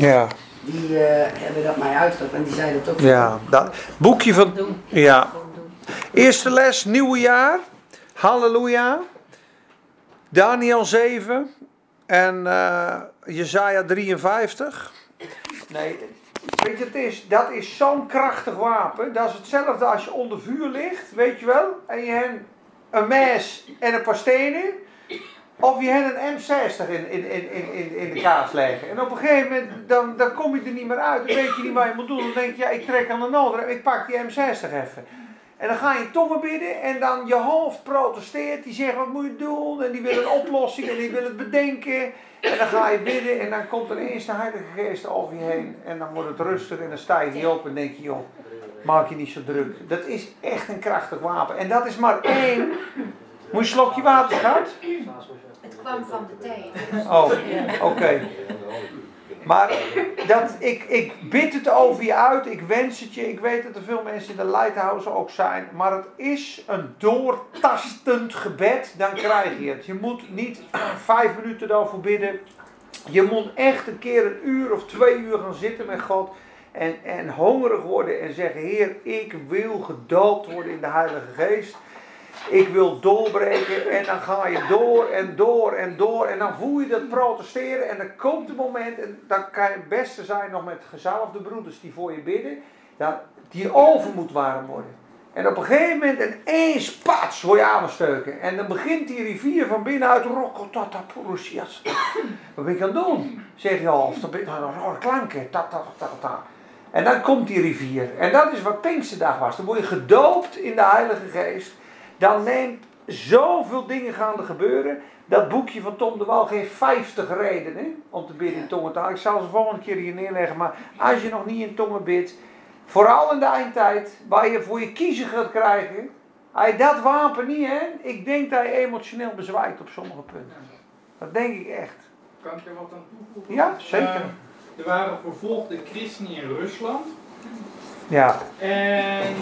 Ja. Die eh, hebben dat mij uitgelegd en die zeiden dat ook. Ja, dat boekje van. Doen. Ja. Eerste les, nieuwe jaar. Halleluja. Daniel 7 en eh Jezaja 53. Nee, weet je, het is, dat is zo'n krachtig wapen. Dat is hetzelfde als je onder vuur ligt, weet je wel. En je hebt een mes en een paar stenen. Of je hebt een M60 in, in, in, in, in, de kaas leggen. En op een gegeven moment, dan, dan kom je er niet meer uit. Dan weet je niet wat je moet doen. Dan denk je, ja, ik trek aan de nood. Ik pak die M60 even. En dan ga je tongen bidden en dan je hoofd protesteert. Die zegt, wat moet je doen? En die wil een oplossing en die wil het bedenken. En dan ga je bidden en dan komt er ineens de Heilige Geest over je heen. En dan wordt het rustig en dan sta je op en denk je, joh, maak je niet zo druk. Dat is echt een krachtig wapen. En dat is maar één. Moet je slokje water, schat? Het kwam van de thee. Oh, oké. Maar dat, ik, ik bid het over je uit, ik wens het je. Ik weet dat er veel mensen in de Lighthouse ook zijn. Maar het is een doortastend gebed, dan krijg je het. Je moet niet vijf minuten daarvoor bidden. Je moet echt een keer een uur of twee uur gaan zitten met God. En, en hongerig worden en zeggen: Heer, ik wil gedoopt worden in de Heilige Geest. Ik wil doorbreken en dan ga je door en door en door. En dan voel je dat protesteren en dan komt het moment. En dan kan je het beste zijn nog met gezalfde broeders die voor je bidden. Dat die oven moet warm worden. En op een gegeven moment ineens pats word je aansteuken. En dan begint die rivier van binnenuit. Rokotata Purusias. Wat ben ik aan het doen? Zeg je al. Of dan ben je klanken. Ta, ta, ta, ta. En dan komt die rivier. En dat is wat Pinksterdag was. Dan word je gedoopt in de Heilige Geest dan neemt zoveel dingen gaan er gebeuren. Dat boekje van Tom de Wal geeft 50 redenen om te bidden in tongentaal. Ik zal ze volgende keer hier neerleggen. Maar als je nog niet in tongen bidt, vooral in de eindtijd, waar je voor je kiezen gaat krijgen. Hij dat wapen niet, hè? Ik denk dat je emotioneel bezwijkt op sommige punten. Dat denk ik echt. Kan ik er wat aan toevoegen? Ja, zeker. Eh, er waren vervolgde christenen in Rusland. Ja, En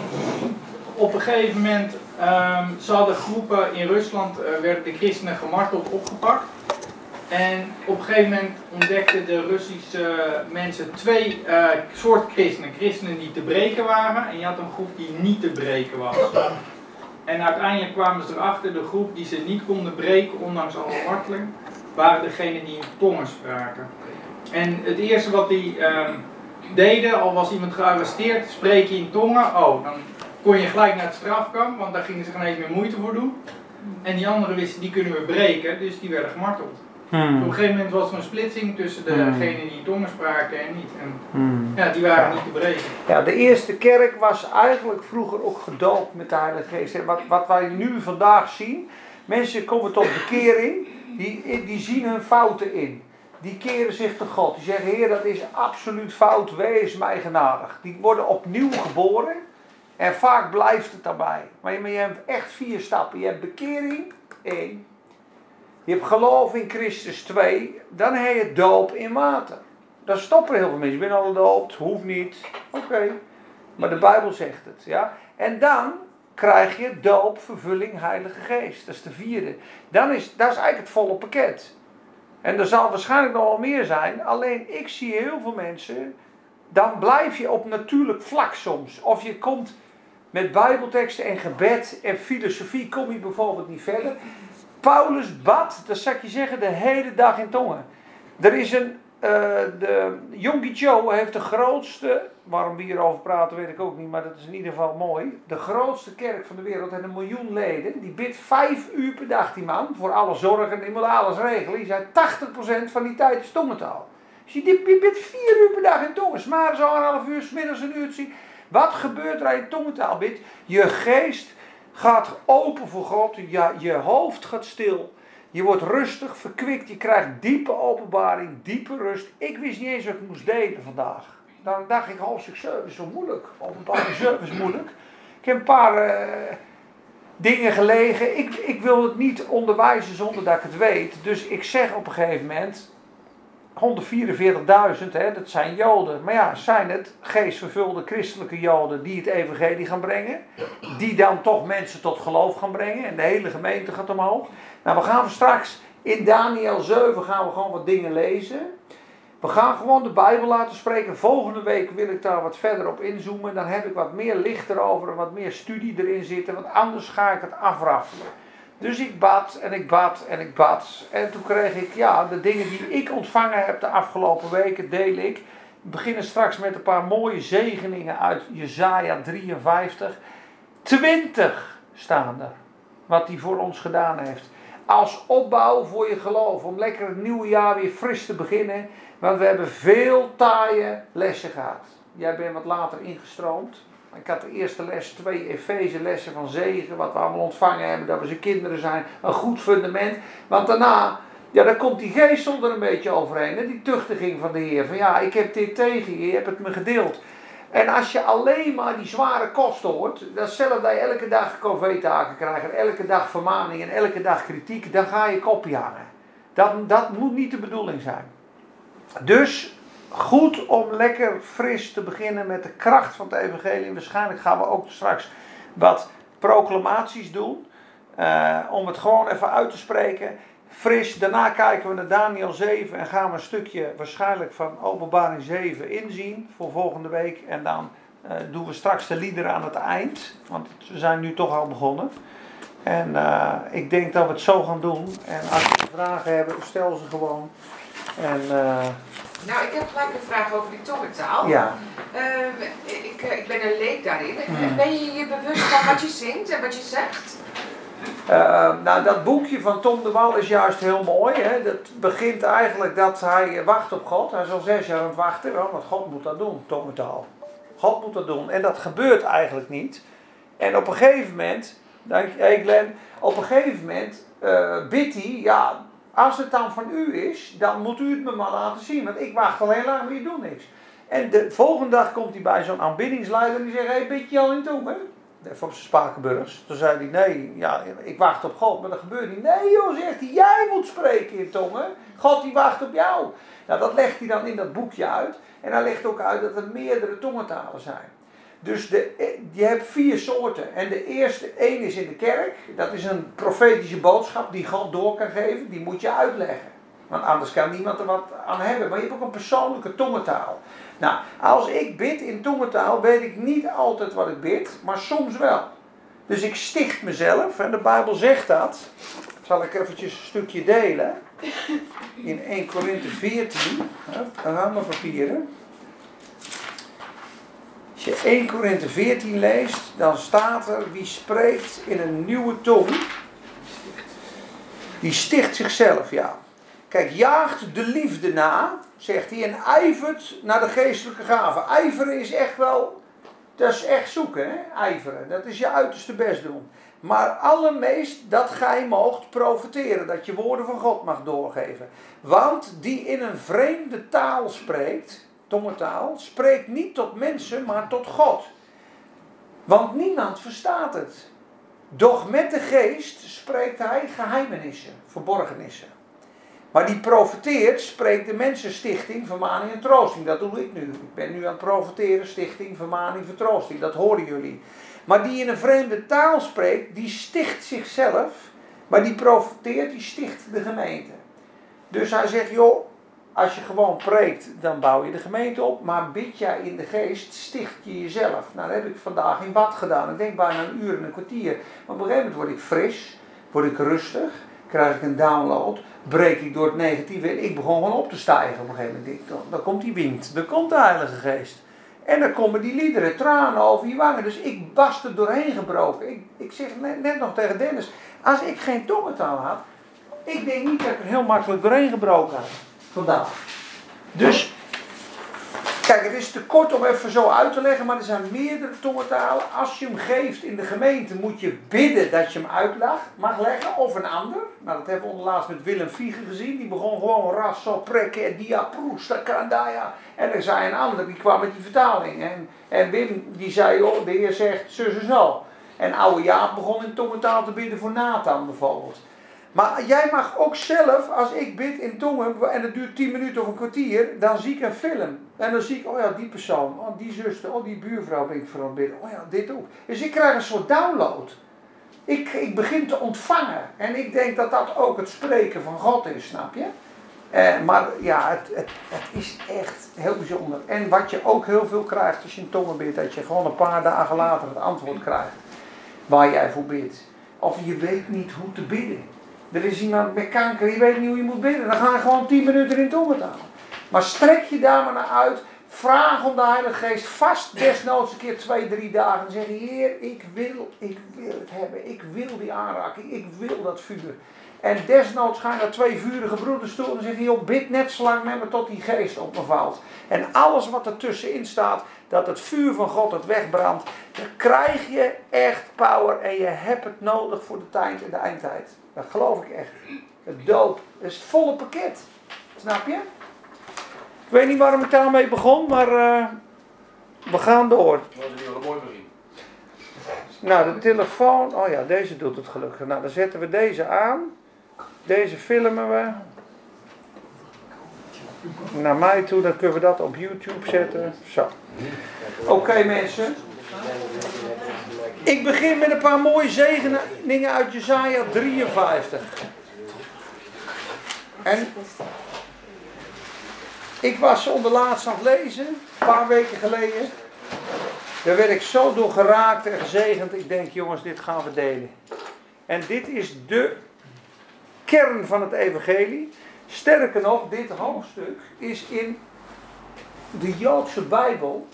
op een gegeven moment, ehm ze hadden groepen in Rusland, eh, werden de christenen gemarteld opgepakt. En op een gegeven moment ontdekten de Russische mensen twee eh soorten christenen. Christenen die te breken waren en je had een groep die niet te breken was. En uiteindelijk kwamen ze erachter, de groep die ze niet konden breken, ondanks alle marteling, waren degenen die in tongen spraken. En het eerste wat die ehm, deden, al was iemand gearresteerd, spreek je in tongen, oh, dan kon je gelijk naar het strafkamp, want daar gingen ze geen eens meer moeite voor doen. En die anderen wisten, die kunnen we breken, dus die werden gemarteld. Op een gegeven moment was er een splitsing tussen Hmm. degenen die in tongen spraken en niet. En Hmm. ja, die waren niet te breken. Ja, de eerste kerk was eigenlijk vroeger ook gedoopt met de Heilige Geest. En wat, wat wij nu vandaag zien, mensen komen tot bekering, die, die zien hun fouten in. Die keren zich tot God. Die zeggen, Heer, dat is absoluut fout, wees mij genadig. Die worden opnieuw geboren en vaak blijft het daarbij. Maar je, je hebt echt vier stappen. Je hebt bekering, één. Je hebt geloof in Christus, twee. Dan heb je doop in water. Dan stoppen heel veel mensen. Ik ben al gedoopt, hoeft niet. Oké. Maar de Bijbel zegt het. Ja? En dan krijg je doop, vervulling, Heilige Geest. Dat is de vierde. Dan is, dat is eigenlijk het volle pakket. En er zal waarschijnlijk nog wel meer zijn. Alleen ik zie heel veel mensen. Dan blijf je op natuurlijk vlak soms. Of je komt met Bijbelteksten en gebed en filosofie. Kom je bijvoorbeeld niet verder. Paulus bad, dat zal ik je zeggen, de hele dag in tongen. Er is een eh, de Yonggi Cho heeft de grootste, waarom we hierover praten weet ik ook niet, maar dat is in ieder geval mooi. De grootste kerk van de wereld heeft een miljoen leden. Die bidt vijf uur per dag, die man, voor alle zorgen. Die moet alles regelen. Die zei 80% van die tijd is tongentaal. Dus die bidt vier uur per dag in tongen. Maar zo een half uur, smiddags een uurtje. Wat gebeurt er als je tongentaal? Je geest gaat open voor God. Je, je hoofd gaat stil. Je wordt rustig, verkwikt, je krijgt diepe openbaring, diepe rust. Ik wist niet eens wat ik moest delen vandaag. Dan dacht ik, hoofdstuk 7 is zo moeilijk. Openbaring 7 is moeilijk. Ik heb een paar eh, dingen gelegen. Ik, ik wil het niet onderwijzen zonder dat ik het weet. Dus ik zeg op een gegeven moment, 144.000, hè, dat zijn Joden. Maar ja, zijn het geestvervulde christelijke Joden die het evangelie gaan brengen? Die dan toch mensen tot geloof gaan brengen en de hele gemeente gaat omhoog? Nou, we gaan straks in Daniel 7 gaan we gewoon wat dingen lezen. We gaan gewoon de Bijbel laten spreken. Volgende week wil ik daar wat verder op inzoomen. Dan heb ik wat meer licht erover en wat meer studie erin zitten. Want anders ga ik het afraffelen. Dus ik bad en ik bad en ik bad. En toen kreeg ik, ja, de dingen die ik ontvangen heb de afgelopen weken, deel ik. We beginnen straks met een paar mooie zegeningen uit Jezaja 53. 20 staan er, wat hij voor ons gedaan heeft. Als opbouw voor je geloof, om lekker het nieuwe jaar weer fris te beginnen. Want we hebben veel taaie lessen gehad. Jij bent wat later ingestroomd. Ik had de eerste les, twee Efeze lessen van zegen, wat we allemaal ontvangen hebben, dat we zijn kinderen zijn. Een goed fundament. Want daarna, ja, dan komt die geestel er een beetje overheen. Die tuchtiging van de Heer. Van ja, ik heb dit tegen je, je hebt het me gedeeld. En als je alleen maar die zware kosten hoort, dat zelf dat je elke dag COVID-taken krijgt, elke dag vermaning en elke dag kritiek, dan ga je kopje hangen. Dat, dat moet niet de bedoeling zijn. Dus goed om lekker fris te beginnen met de kracht van het evangelie. Waarschijnlijk gaan we ook straks wat proclamaties doen. Uh, om het gewoon even uit te spreken. Fris, daarna kijken we naar Daniel 7 en gaan we een stukje waarschijnlijk van openbaring 7 inzien voor volgende week. En dan uh, doen we straks de liederen aan het eind, want we zijn nu toch al begonnen. En uh, ik denk dat we het zo gaan doen. En als je vragen hebt, stel ze gewoon. En nou, ik heb gelijk een vraag over die tongentaal. Ja. Uh, ik, ik ben een leek daarin. Hmm. Ben je je bewust van wat je zingt en wat je zegt? Uh, nou, dat boekje van Tom de Wal is juist heel mooi. Hè? Dat begint eigenlijk dat hij wacht op God. Hij is al zes jaar aan het wachten, want God moet dat doen, tongentaal. God moet dat doen. En dat gebeurt eigenlijk niet. En op een gegeven moment, denk ik, Glenn, op een gegeven moment uh, bidt hij, ja, als het dan van u is, dan moet u het me maar laten zien. Want ik wacht al heel lang, maar je doet niks. En de volgende dag komt hij bij zo'n aanbiddingsleider en die zegt: Hé, hey, je al in tong, hè? Even op zijn Spakenburgs. Toen zei hij: Nee, ja, ik wacht op God, maar dat gebeurt niet. Nee, joh, zegt hij: Jij moet spreken in tongen. God die wacht op jou. Nou, dat legt hij dan in dat boekje uit. En hij legt ook uit dat er meerdere tongentalen zijn. Dus de, je hebt vier soorten. En de eerste, één is in de kerk. Dat is een profetische boodschap die God door kan geven. Die moet je uitleggen. Want anders kan niemand er wat aan hebben. Maar je hebt ook een persoonlijke tongentaal. Nou, als ik bid in tongentaal, weet ik niet altijd wat ik bid, maar soms wel. Dus ik sticht mezelf, en de Bijbel zegt dat. Zal ik eventjes een stukje delen. In 1 Korinthe 14. Daar gaan we papieren. Als je 1 Korinthe 14 leest, dan staat er wie spreekt in een nieuwe tong. Die sticht zichzelf, ja. Kijk, jaagt de liefde na, zegt hij, en ijvert naar de geestelijke gaven. Ijveren is echt wel, dat is echt zoeken, hè? ijveren. Dat is je uiterste best doen. Maar allermeest dat gij moogt profiteren, dat je woorden van God mag doorgeven. Want die in een vreemde taal spreekt, tongentaal, spreekt niet tot mensen, maar tot God. Want niemand verstaat het. Doch met de geest spreekt hij geheimenissen, verborgenissen. Maar die profeteert, spreekt de mensenstichting, vermaning en troosting. Dat doe ik nu. Ik ben nu aan het profeteren, stichting, vermaning, vertroosting. Dat horen jullie. Maar die in een vreemde taal spreekt, die sticht zichzelf. Maar die profeteert, die sticht de gemeente. Dus hij zegt, joh, als je gewoon preekt, dan bouw je de gemeente op. Maar bid jij in de geest, sticht je jezelf. Nou, dat heb ik vandaag in bad gedaan. Ik denk bijna een uur en een kwartier. Maar op een gegeven moment word ik fris, word ik rustig, krijg ik een download, breek ik door het negatieve en ik begon gewoon op te stijgen. Op een gegeven moment, dan, dan komt die wind, dan komt de Heilige Geest. En dan komen die liederen, tranen over je wangen. Dus ik was er doorheen gebroken. Ik, ik zeg net, net nog tegen Dennis, als ik geen tongentaal had, ik denk niet dat ik er heel makkelijk doorheen gebroken had vandaag. Dus, kijk, het is te kort om even zo uit te leggen, maar er zijn meerdere tongentalen. Als je hem geeft in de gemeente, moet je bidden dat je hem uitlag, mag leggen, of een ander. Nou, dat hebben we onderlaatst met Willem Vieger gezien. Die begon gewoon ras, zo prekken, proesta, kandaya. En er zei een ander, die kwam met die vertaling. En, en Wim, die zei, oh, de heer zegt, zus zo. En oude Jaap begon in tongentaal te bidden voor Nathan bijvoorbeeld. Maar jij mag ook zelf, als ik bid in tongen en het duurt 10 minuten of een kwartier, dan zie ik een film. En dan zie ik, oh ja, die persoon, oh die zuster, oh die buurvrouw ben ik voor bidden. Oh ja, dit ook. Dus ik krijg een soort download. Ik, ik begin te ontvangen. En ik denk dat dat ook het spreken van God is, snap je? Eh, maar ja, het, het, het is echt heel bijzonder. En wat je ook heel veel krijgt als je een tongen bidt, dat je gewoon een paar dagen later het antwoord krijgt waar jij voor bidt. Of je weet niet hoe te bidden. Er is iemand met kanker, je weet niet hoe je moet bidden. Dan ga je gewoon 10 minuten in tongen talen. Maar strek je daar maar naar uit. Vraag om de Heilige Geest vast desnoods een keer twee, drie dagen. En zeg Heer, ik wil, ik wil het hebben. Ik wil die aanraking. Ik wil dat vuur. En desnoods gaan er twee vurige broeders toe en zeggen: joh, bid net zo lang met me tot die geest op me valt. En alles wat er tussenin staat, dat het vuur van God het wegbrandt, dan krijg je echt power en je hebt het nodig voor de tijd en de eindtijd. Dat geloof ik echt. Het doop is het volle pakket. Snap je? Ik weet niet waarom ik daarmee begon, maar uh, we gaan door. Dat was een hele mooi begin. Nou, de telefoon. Oh ja, deze doet het gelukkig. Nou, dan zetten we deze aan. Deze filmen we. Naar mij toe, dan kunnen we dat op YouTube zetten. Zo. Oké mensen. Ik begin met een paar mooie zegeningen uit Jezaja 53. En ik was onder laatst aan het lezen, een paar weken geleden. Daar werd ik zo door geraakt en gezegend. Ik denk, jongens, dit gaan we delen. En dit is de kern van het evangelie. Sterker nog, dit hoofdstuk is in de Joodse Bijbel,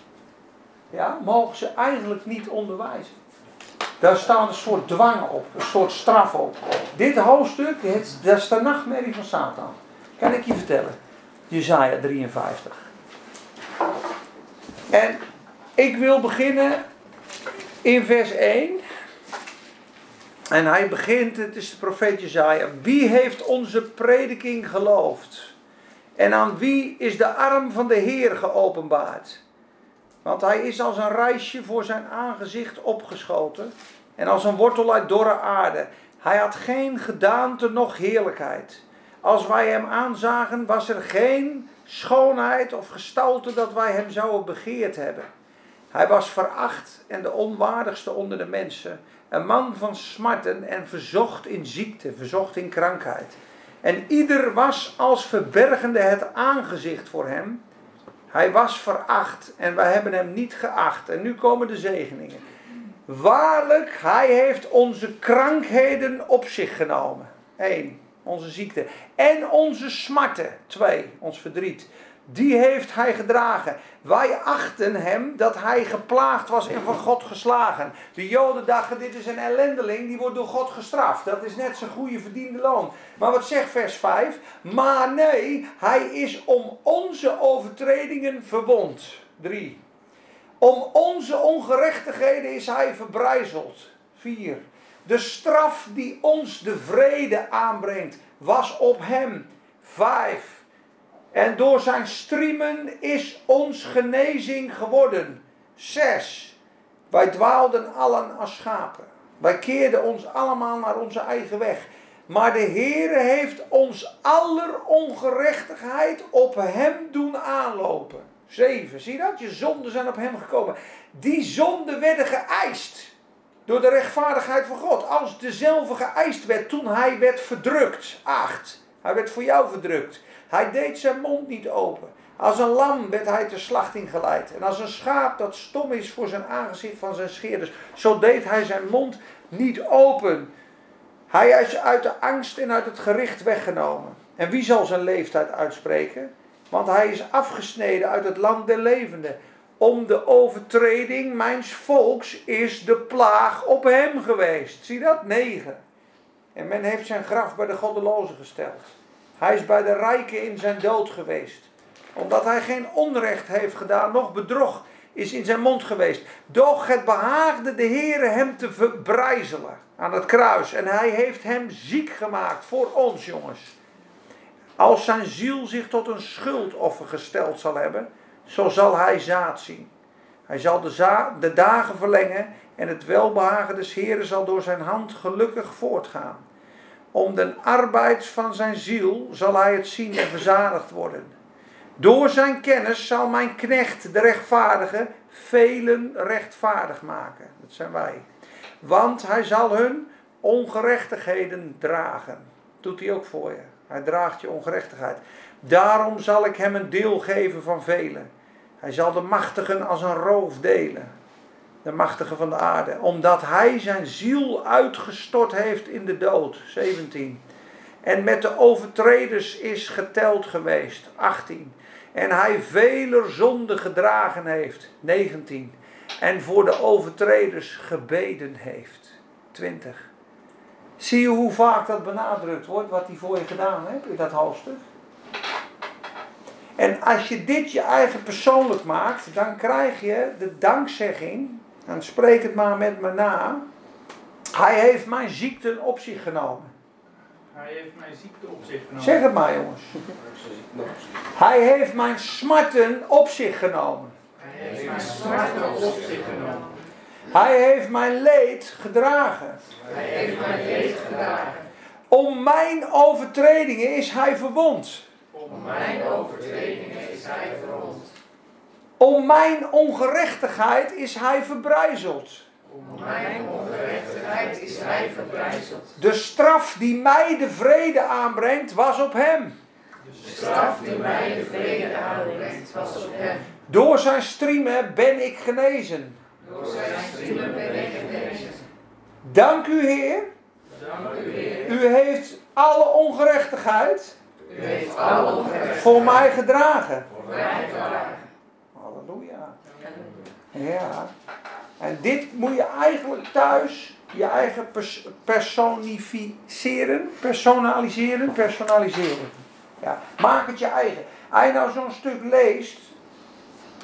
ja, mogen ze eigenlijk niet onderwijzen. Daar staan een soort dwangen op, een soort straf op. Dit hoofdstuk, het, dat is de nachtmerrie van Satan. Kan ik je vertellen. Jezaja 53. En ik wil beginnen in vers 1. En hij begint, het is de profeet Jezaja. Wie heeft onze prediking geloofd? En aan wie is de arm van de Heer geopenbaard? Want hij is als een reisje voor zijn aangezicht opgeschoten. En als een wortel uit dorre aarde. Hij had geen gedaante noch heerlijkheid. Als wij hem aanzagen, was er geen schoonheid of gestalte dat wij hem zouden begeerd hebben. Hij was veracht en de onwaardigste onder de mensen. Een man van smarten en verzocht in ziekte, verzocht in krankheid. En ieder was als verbergende het aangezicht voor hem. Hij was veracht en wij hebben hem niet geacht. En nu komen de zegeningen. Waarlijk, hij heeft onze krankheden op zich genomen. 1. Onze ziekte. En onze smarten. 2. Ons verdriet die heeft hij gedragen. Wij achten hem dat hij geplaagd was en van God geslagen. De Joden dachten, dit is een ellendeling, die wordt door God gestraft. Dat is net zijn goede verdiende loon. Maar wat zegt vers 5? Maar nee, hij is om onze overtredingen verbond. 3. Om onze ongerechtigheden is hij verbrijzeld. 4. De straf die ons de vrede aanbrengt, was op hem. 5. En door zijn striemen is ons genezing geworden. Zes. Wij dwaalden allen als schapen. Wij keerden ons allemaal naar onze eigen weg. Maar de Heere heeft ons aller ongerechtigheid op hem doen aanlopen. Zeven. Zie dat? Je zonden zijn op hem gekomen. Die zonden werden geëist. Door de rechtvaardigheid van God. Als dezelfde geëist werd toen hij werd verdrukt. Acht. Hij werd voor jou verdrukt. Hij deed zijn mond niet open. Als een lam werd hij ter slachting geleid. En als een schaap dat stom is voor zijn aangezicht van zijn scheerders, zo deed hij zijn mond niet open. Hij is uit de angst en uit het gericht weggenomen. En wie zal zijn leeftijd uitspreken? Want hij is afgesneden uit het land der levenden. Om de overtreding mijns volks is de plaag op hem geweest. Zie dat? Negen. En men heeft zijn graf bij de goddelozen gesteld. Hij is bij de rijken in zijn dood geweest. Omdat hij geen onrecht heeft gedaan, nog bedrog is in zijn mond geweest. Doch het behaagde de Heere hem te verbrijzelen aan het kruis. En hij heeft hem ziek gemaakt voor ons, jongens. Als zijn ziel zich tot een schuldoffer gesteld zal hebben, zo zal hij zaad zien. Hij zal de, de dagen verlengen en het welbehagen des Heeren zal door zijn hand gelukkig voortgaan. Om de arbeid van zijn ziel zal hij het zien en verzadigd worden. Door zijn kennis zal mijn knecht, de rechtvaardige, velen rechtvaardig maken. Dat zijn wij. Want hij zal hun ongerechtigheden dragen. Doet hij ook voor je. Hij draagt je ongerechtigheid. Daarom zal ik hem een deel geven van velen. Hij zal de machtigen als een roof delen. De machtigen van de aarde. Omdat hij zijn ziel uitgestort heeft in de dood. 17. En met de overtreders is geteld geweest. 18. En hij veler zonde gedragen heeft. 19. En voor de overtreders gebeden heeft. 20. Zie je hoe vaak dat benadrukt wordt, wat hij voor je gedaan heeft in dat hoofdstuk? En als je dit je eigen persoonlijk maakt, dan krijg je de dankzegging, dan spreek het maar met me na. Hij heeft mijn ziekte op zich genomen. Hij heeft mijn ziekte op zich genomen. Zeg het maar jongens. Hij heeft mijn smarten op zich genomen. Hij heeft mijn smarten op zich genomen. Hij heeft mijn leed gedragen. Hij heeft mijn leed gedragen. Om mijn overtredingen is hij verwond. Om mijn overtredingen is hij verwond. Om mijn ongerechtigheid is hij verbrijzeld. Om mijn ongerechtigheid is hij verbrijzeld. De straf die mij de vrede aanbrengt was op hem. De straf die mij de vrede aanbrengt was op hem. Door zijn striemen ben ik genezen. Door zijn striemen ben ik genezen. Dank u Heer. Dank u Heer. U heeft alle ongerechtigheid U heeft alle ongerechtigheid voor mij gedragen. voor mij gedragen. Halleluja. Ja. En dit moet je eigenlijk thuis je eigen pers personificeren, personaliseren, personaliseren. Ja. Maak het je eigen. Als je nou zo'n stuk leest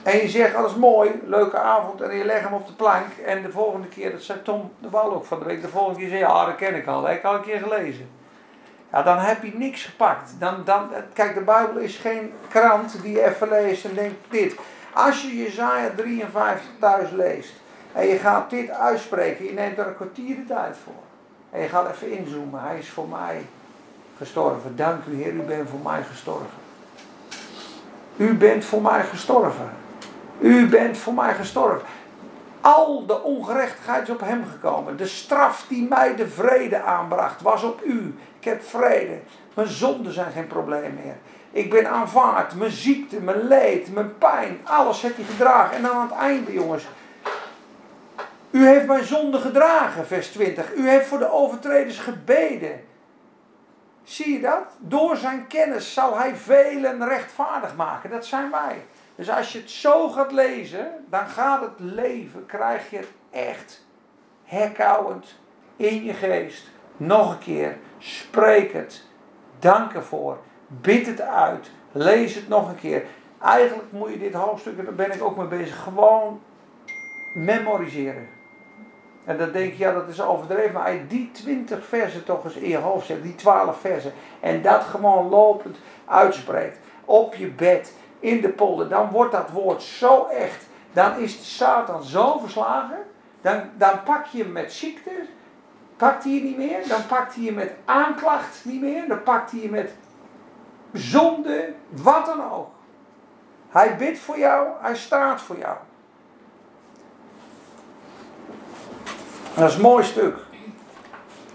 en je zegt alles mooi, leuke avond en je legt hem op de plank en de volgende keer, dat zei Tom de Wal ook van de week, de volgende keer zei ja dat ken ik al, dat heb ik al een keer gelezen. Ja, dan heb je niks gepakt. Dan, dan, kijk, de Bijbel is geen krant die je even leest en denkt dit. Als je Jezaja 53 thuis leest en je gaat dit uitspreken, je neemt er een kwartier de tijd voor. En je gaat even inzoomen, hij is voor mij gestorven. Dank u Heer, u bent voor mij gestorven. U bent voor mij gestorven. U bent voor mij gestorven. Al de ongerechtigheid is op hem gekomen. De straf die mij de vrede aanbracht was op u. Ik heb vrede. Mijn zonden zijn geen probleem meer. Ik ben aanvaard. Mijn ziekte, mijn leed, mijn pijn. Alles heeft hij gedragen. En aan het einde, jongens. U heeft mijn zonde gedragen, vers 20. U heeft voor de overtreders gebeden. Zie je dat? Door zijn kennis zal hij velen rechtvaardig maken. Dat zijn wij. Dus als je het zo gaat lezen, dan gaat het leven, krijg je echt herkauwend in je geest. Nog een keer, spreek het, dank ervoor, bid het uit, lees het nog een keer. Eigenlijk moet je dit hoofdstuk, en daar ben ik ook mee bezig, gewoon memoriseren. En dan denk je, ja dat is overdreven, maar die 20 versen toch eens in je hoofd zet, die 12 versen, en dat gewoon lopend uitspreekt, op je bed, in de polder, dan wordt dat woord zo echt. Dan is de Satan zo verslagen. Dan, dan pak je hem met ziekte. Pakt hij je niet meer. Dan pakt hij je met aanklacht niet meer. Dan pakt hij je met zonde. Wat dan ook. Hij bidt voor jou. Hij staat voor jou. Dat is een mooi stuk.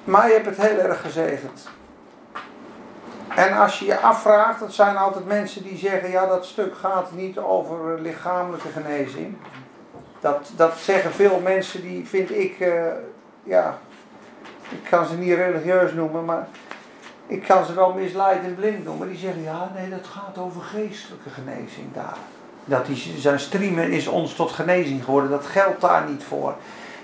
Maar je hebt het heel erg gezegend. En als je je afvraagt, dat zijn altijd mensen die zeggen, ja dat stuk gaat niet over lichamelijke genezing. Dat, dat zeggen veel mensen die vind ik, uh, ja, ik kan ze niet religieus noemen, maar ik kan ze wel misleid en blind noemen. Die zeggen, ja nee dat gaat over geestelijke genezing daar. Dat die, zijn streamen is ons tot genezing geworden, dat geldt daar niet voor.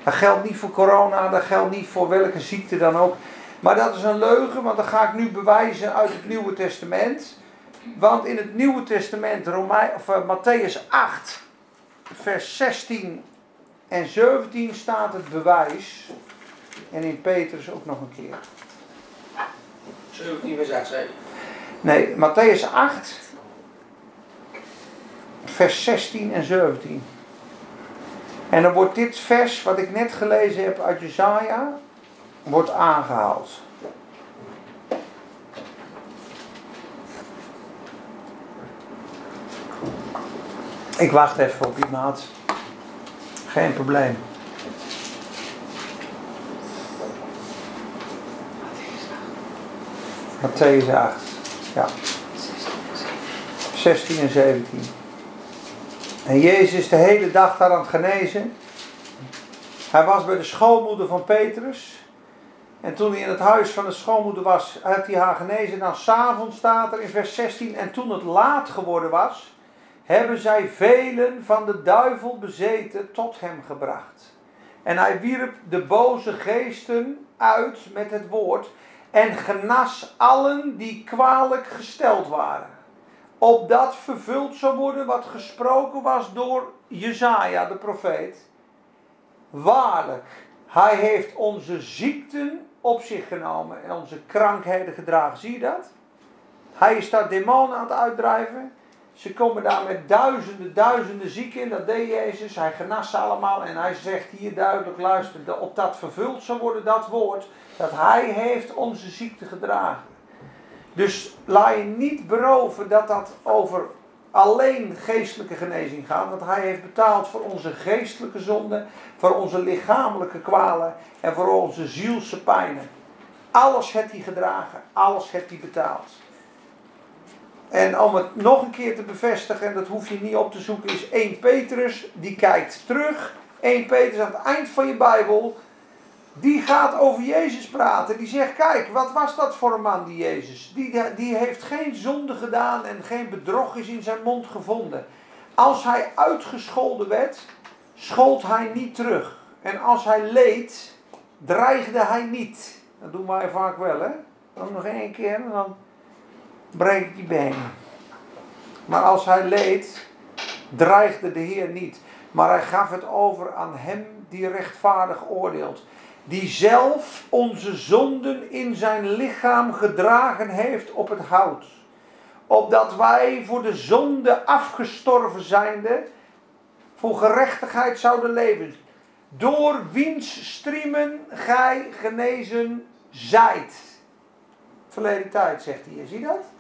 Dat geldt niet voor corona, dat geldt niet voor welke ziekte dan ook. Maar dat is een leugen, want dat ga ik nu bewijzen uit het Nieuwe Testament. Want in het Nieuwe Testament, Romein, of, uh, Matthäus 8, vers 16 en 17 staat het bewijs. En in Petrus ook nog een keer. 17 vers 8 zei Nee, Matthäus 8, vers 16 en 17. En dan wordt dit vers, wat ik net gelezen heb uit Jezaja, wordt aangehaald. Ik wacht even op iemand. Geen probleem. Matthäus 8. Ja. 16 en 17. En Jezus is de hele dag daar aan het genezen. Hij was bij de schoonmoeder van Petrus. En toen hij in het huis van de schoonmoeder was, heeft hij haar genezen. Dan s'avonds staat er in vers 16. En toen het laat geworden was, hebben zij velen van de duivel bezeten tot hem gebracht. En hij wierp de boze geesten uit met het woord en genas allen die kwalijk gesteld waren. Opdat vervuld zou worden wat gesproken was door Jezaja, de profeet. Waarlijk, hij heeft onze ziekten op zich genomen en onze krankheden gedragen. Zie je dat? Hij is daar demonen aan het uitdrijven. Ze komen daar met duizenden, duizenden zieken in. Dat deed Jezus. Hij genas ze allemaal. En hij zegt hier duidelijk, luister, op dat vervuld zal worden, dat woord. Dat hij heeft onze ziekte gedragen. Dus laat je niet beroven dat dat over alleen geestelijke genezing gaat. Want hij heeft betaald voor onze geestelijke zonden, voor onze lichamelijke kwalen en voor onze zielse pijnen. Alles heeft hij gedragen, alles heeft hij betaald. En om het nog een keer te bevestigen, en dat hoef je niet op te zoeken, is 1 Petrus, die kijkt terug. 1 Petrus aan het eind van je Bijbel, die gaat over Jezus praten. Die zegt, kijk, wat was dat voor een man, die Jezus? Die, die heeft geen zonde gedaan en geen bedrog is in zijn mond gevonden. Als hij uitgescholden werd, schold hij niet terug. En als hij leed, dreigde hij niet. Dat doen wij vaak wel, hè? Dan nog één keer en dan breekt die benen. Maar als hij leed, dreigde de Heer niet. Maar hij gaf het over aan hem die rechtvaardig oordeelt. Die zelf onze zonden in zijn lichaam gedragen heeft op het hout. Opdat wij voor de zonde afgestorven zijnde, voor gerechtigheid zouden leven. Door wiens striemen gij genezen zijt. Verleden tijd, zegt hij. Zie je dat?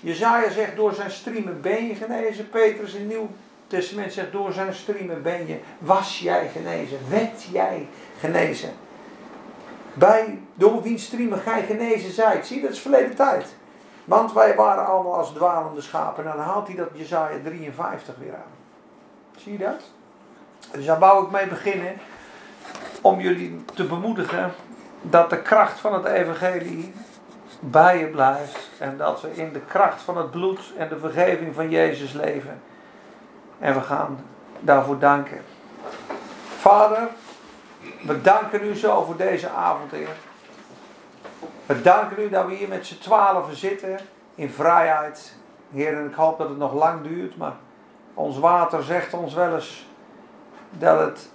Jezaja zegt door zijn striemen ben je genezen. Petrus in het Nieuw Testament zegt door zijn striemen ben je, was jij genezen, werd jij genezen. Bij, door wiens striemen gij genezen zijt. Zie, dat is verleden tijd. Want wij waren allemaal als dwalende schapen. En dan haalt hij dat Jezaja 53 weer aan. Zie je dat? Dus daar wou ik mee beginnen. Om jullie te bemoedigen dat de kracht van het evangelie bij je blijft. En dat we in de kracht van het bloed en de vergeving van Jezus leven. En we gaan daarvoor danken. Vader, we danken u zo voor deze avond, Heer. We danken u dat we hier met z'n twaalfen zitten in vrijheid. Heer, en ik hoop dat het nog lang duurt, maar ons water zegt ons wel eens dat het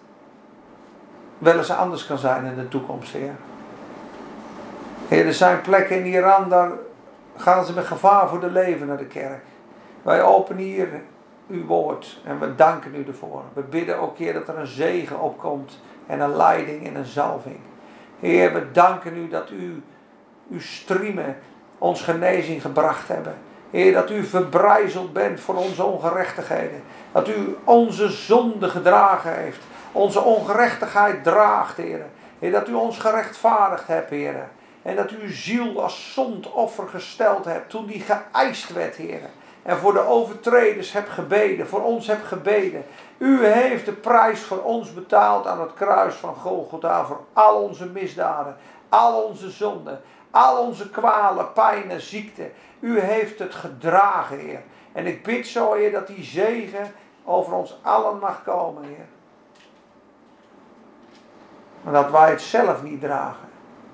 wel eens anders kan zijn in de toekomst, Heer. Heer, er zijn plekken in Iran, daar gaan ze met gevaar voor de leven naar de kerk. Wij openen hier uw woord en we danken u ervoor. We bidden ook, Heer, dat er een zegen opkomt en een leiding en een zalving. Heer, we danken u dat u uw striemen ons genezing gebracht hebben. Heer, dat u verbrijzeld bent voor onze ongerechtigheden. Dat u onze zonde gedragen heeft. Onze ongerechtigheid draagt, Heer. Heer, dat u ons gerechtvaardigd hebt, Heer. En dat u uw ziel als zondoffer gesteld hebt toen die geëist werd, Heer. En voor de overtreders hebt gebeden, voor ons hebt gebeden. U heeft de prijs voor ons betaald aan het kruis van Golgotha voor al onze misdaden, al onze zonden, al onze kwalen, pijnen, ziekte. U heeft het gedragen, Heer. En ik bid zo, Heer, dat die zegen over ons allen mag komen, Heer. Maar dat wij het zelf niet dragen.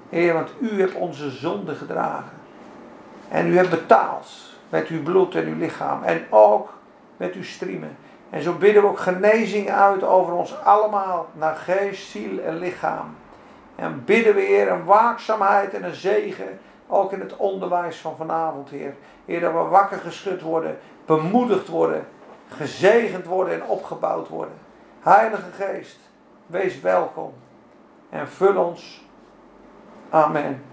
Heer, want u hebt onze zonde gedragen. En u hebt betaald met uw bloed en uw lichaam. En ook met uw striemen. En zo bidden we ook genezing uit over ons allemaal. Naar geest, ziel en lichaam. En bidden we, Heer, een waakzaamheid en een zegen. Ook in het onderwijs van vanavond, Heer. Heer, dat we wakker geschud worden, bemoedigd worden, gezegend worden en opgebouwd worden. Heilige Geest, wees welkom. En vul ons Amen.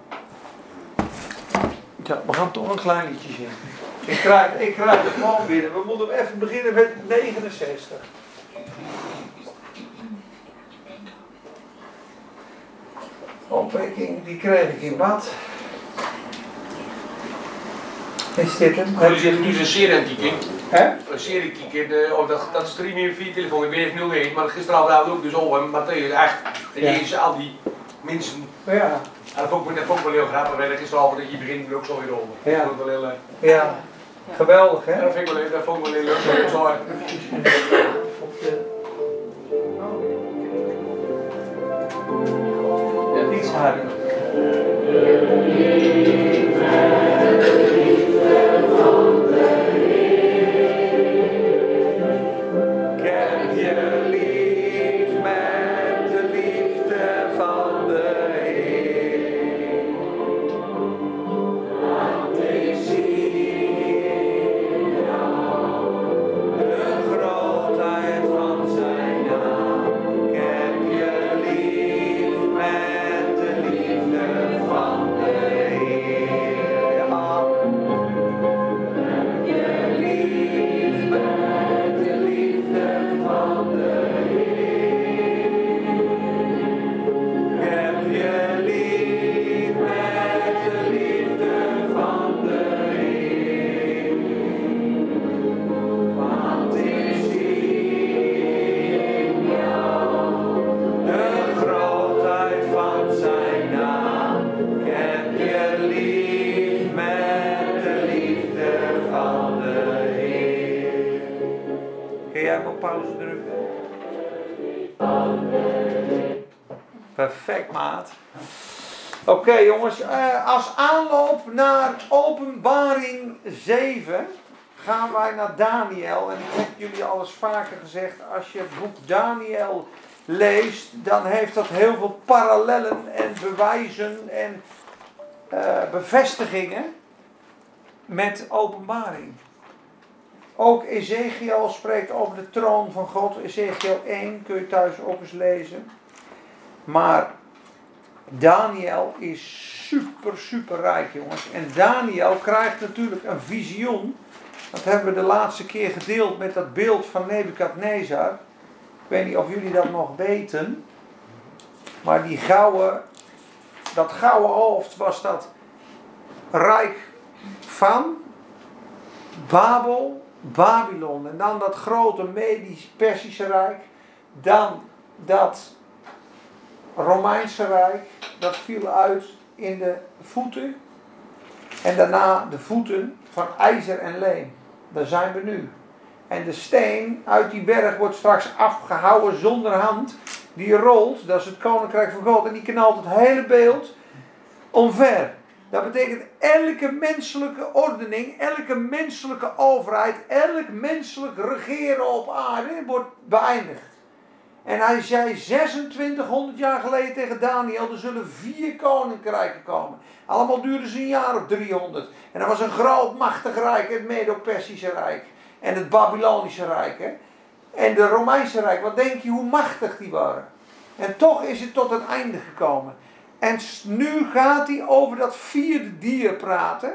Ja, we gaan toch een klein liedje zingen. Ik krijg, ik krijg het gewoon binnen. We moeten even beginnen met 69. Opwekking, die kreeg ik in bad. Is dit hem? Er is nu een serie aan het kijken. Hè? Een serie kijken, eh, oh, dat, dat stream je via je telefoon. Ik ben even 01, maar gisteravond ook dus over. Maar is echt, Ja. je al die mensen. Ja. En dat vond ik, dat vond ik wel heel grappig. want Gisteravond dat je begint ook zo weer over. Ja. Dat vond ik wel heel, eh, Ja. Geweldig, hè? dat vind ik wel, dat vond ik wel heel leuk. Zo. Ja, iets harder. Wij naar Daniel. En ik heb jullie al eens vaker gezegd, als je het boek Daniel leest, dan heeft dat heel veel parallellen en bewijzen en eh, bevestigingen met openbaring. Ook Ezekiel spreekt over de troon van God. Ezekiel 1 kun je thuis ook eens lezen. Maar Daniel is super, super rijk, jongens. En Daniel krijgt natuurlijk een visioen. Dat hebben we de laatste keer gedeeld met dat beeld van Nebukadnezar. Ik weet niet of jullie dat nog weten. Maar die gouden, dat gouden hoofd was dat rijk van Babel, Babylon. En dan dat grote Medisch-Persische Rijk. Dan dat Romeinse Rijk. Dat viel uit in de voeten. En daarna de voeten van ijzer en leem. Daar zijn we nu. En de steen uit die berg wordt straks afgehouden zonder hand. Die rolt, dat is het koninkrijk van God. En die knalt het hele beeld omver. Dat betekent elke menselijke ordening, elke menselijke overheid, elk menselijk regeren op aarde wordt beëindigd. En hij zei 2600 jaar geleden tegen Daniel, er zullen vier koninkrijken komen. Allemaal duurden ze een jaar of 300. En dat was een groot machtig rijk, het Medo-Persische Rijk. En het Babylonische Rijk. En de Romeinse Rijk, wat denk je hoe machtig die waren? En toch is het tot een einde gekomen. En nu gaat hij over dat vierde dier praten.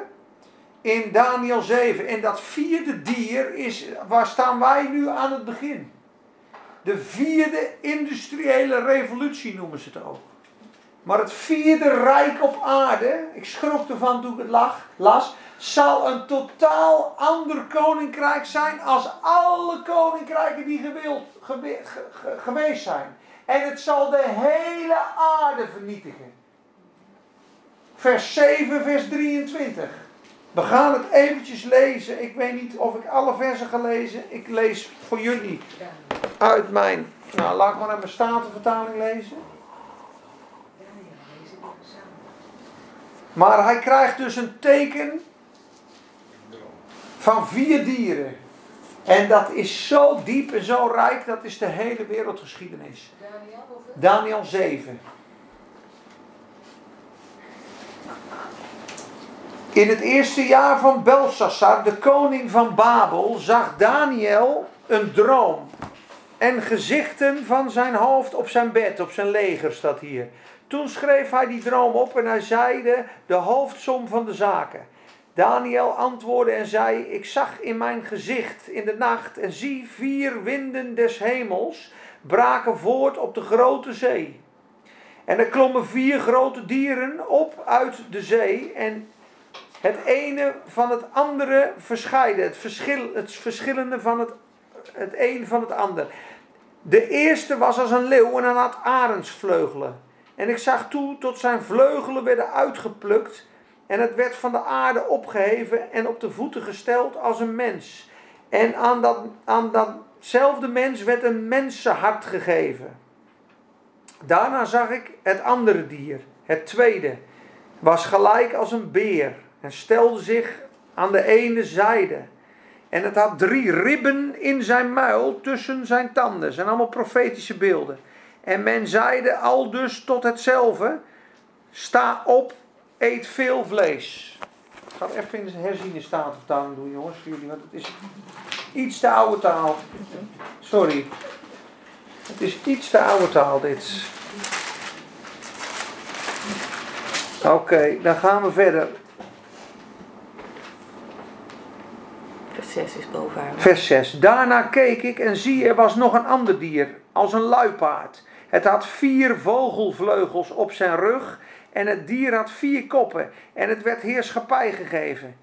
In Daniel 7. En dat vierde dier is, waar staan wij nu aan het begin? De vierde industriële revolutie noemen ze het ook. Maar het vierde rijk op aarde, ik schrok ervan toen ik het las, zal een totaal ander koninkrijk zijn als alle koninkrijken die gewild, gewe- ge- ge- geweest zijn. En het zal de hele aarde vernietigen. Vers 7, vers 23. We gaan het eventjes lezen. Ik weet niet of ik alle versen ga lezen. Ik lees voor jullie uit mijn. Nou, laat ik maar naar mijn statenvertaling lezen. Maar hij krijgt dus een teken van vier dieren. En dat is zo diep en zo rijk, dat is de hele wereldgeschiedenis. Daniel, hoeveel? Daniel 7. In het eerste jaar van Belshazzar, de koning van Babel, zag Daniel een droom. En gezichten van zijn hoofd op zijn bed, op zijn leger staat hier. Toen schreef hij die droom op en hij zeide de hoofdsom van de zaken. Daniel antwoordde en zei: Ik zag in mijn gezicht in de nacht en zie vier winden des hemels braken voort op de grote zee. En er klommen vier grote dieren op uit de zee en het ene van het andere verscheiden. Het, verschil, het verschillende van het, het een van het ander. De eerste was als een leeuw en hij had arendsvleugelen. En ik zag toe tot zijn vleugelen werden uitgeplukt. En het werd van de aarde opgeheven en op de voeten gesteld als een mens. En aan, dat, aan datzelfde mens werd een mensenhart gegeven. Daarna zag ik het andere dier, het tweede, was gelijk als een beer en stelde zich aan de ene zijde. En het had drie ribben in zijn muil tussen zijn tanden. zijn allemaal profetische beelden. En men zeide al dus tot hetzelfde: Sta op, eet veel vlees. Ik ga het even in de herziene statenvertaling doen, jongens, voor jullie, want het is iets te oude taal. Sorry. Het is iets te oude taal, dit. Oké, dan gaan we verder. Vers 6 is bovenaan. Vers 6. Daarna keek ik en zie, er was nog een ander dier, als een luipaard. Het had vier vogelvleugels op zijn rug en het dier had vier koppen en het werd heerschappij gegeven.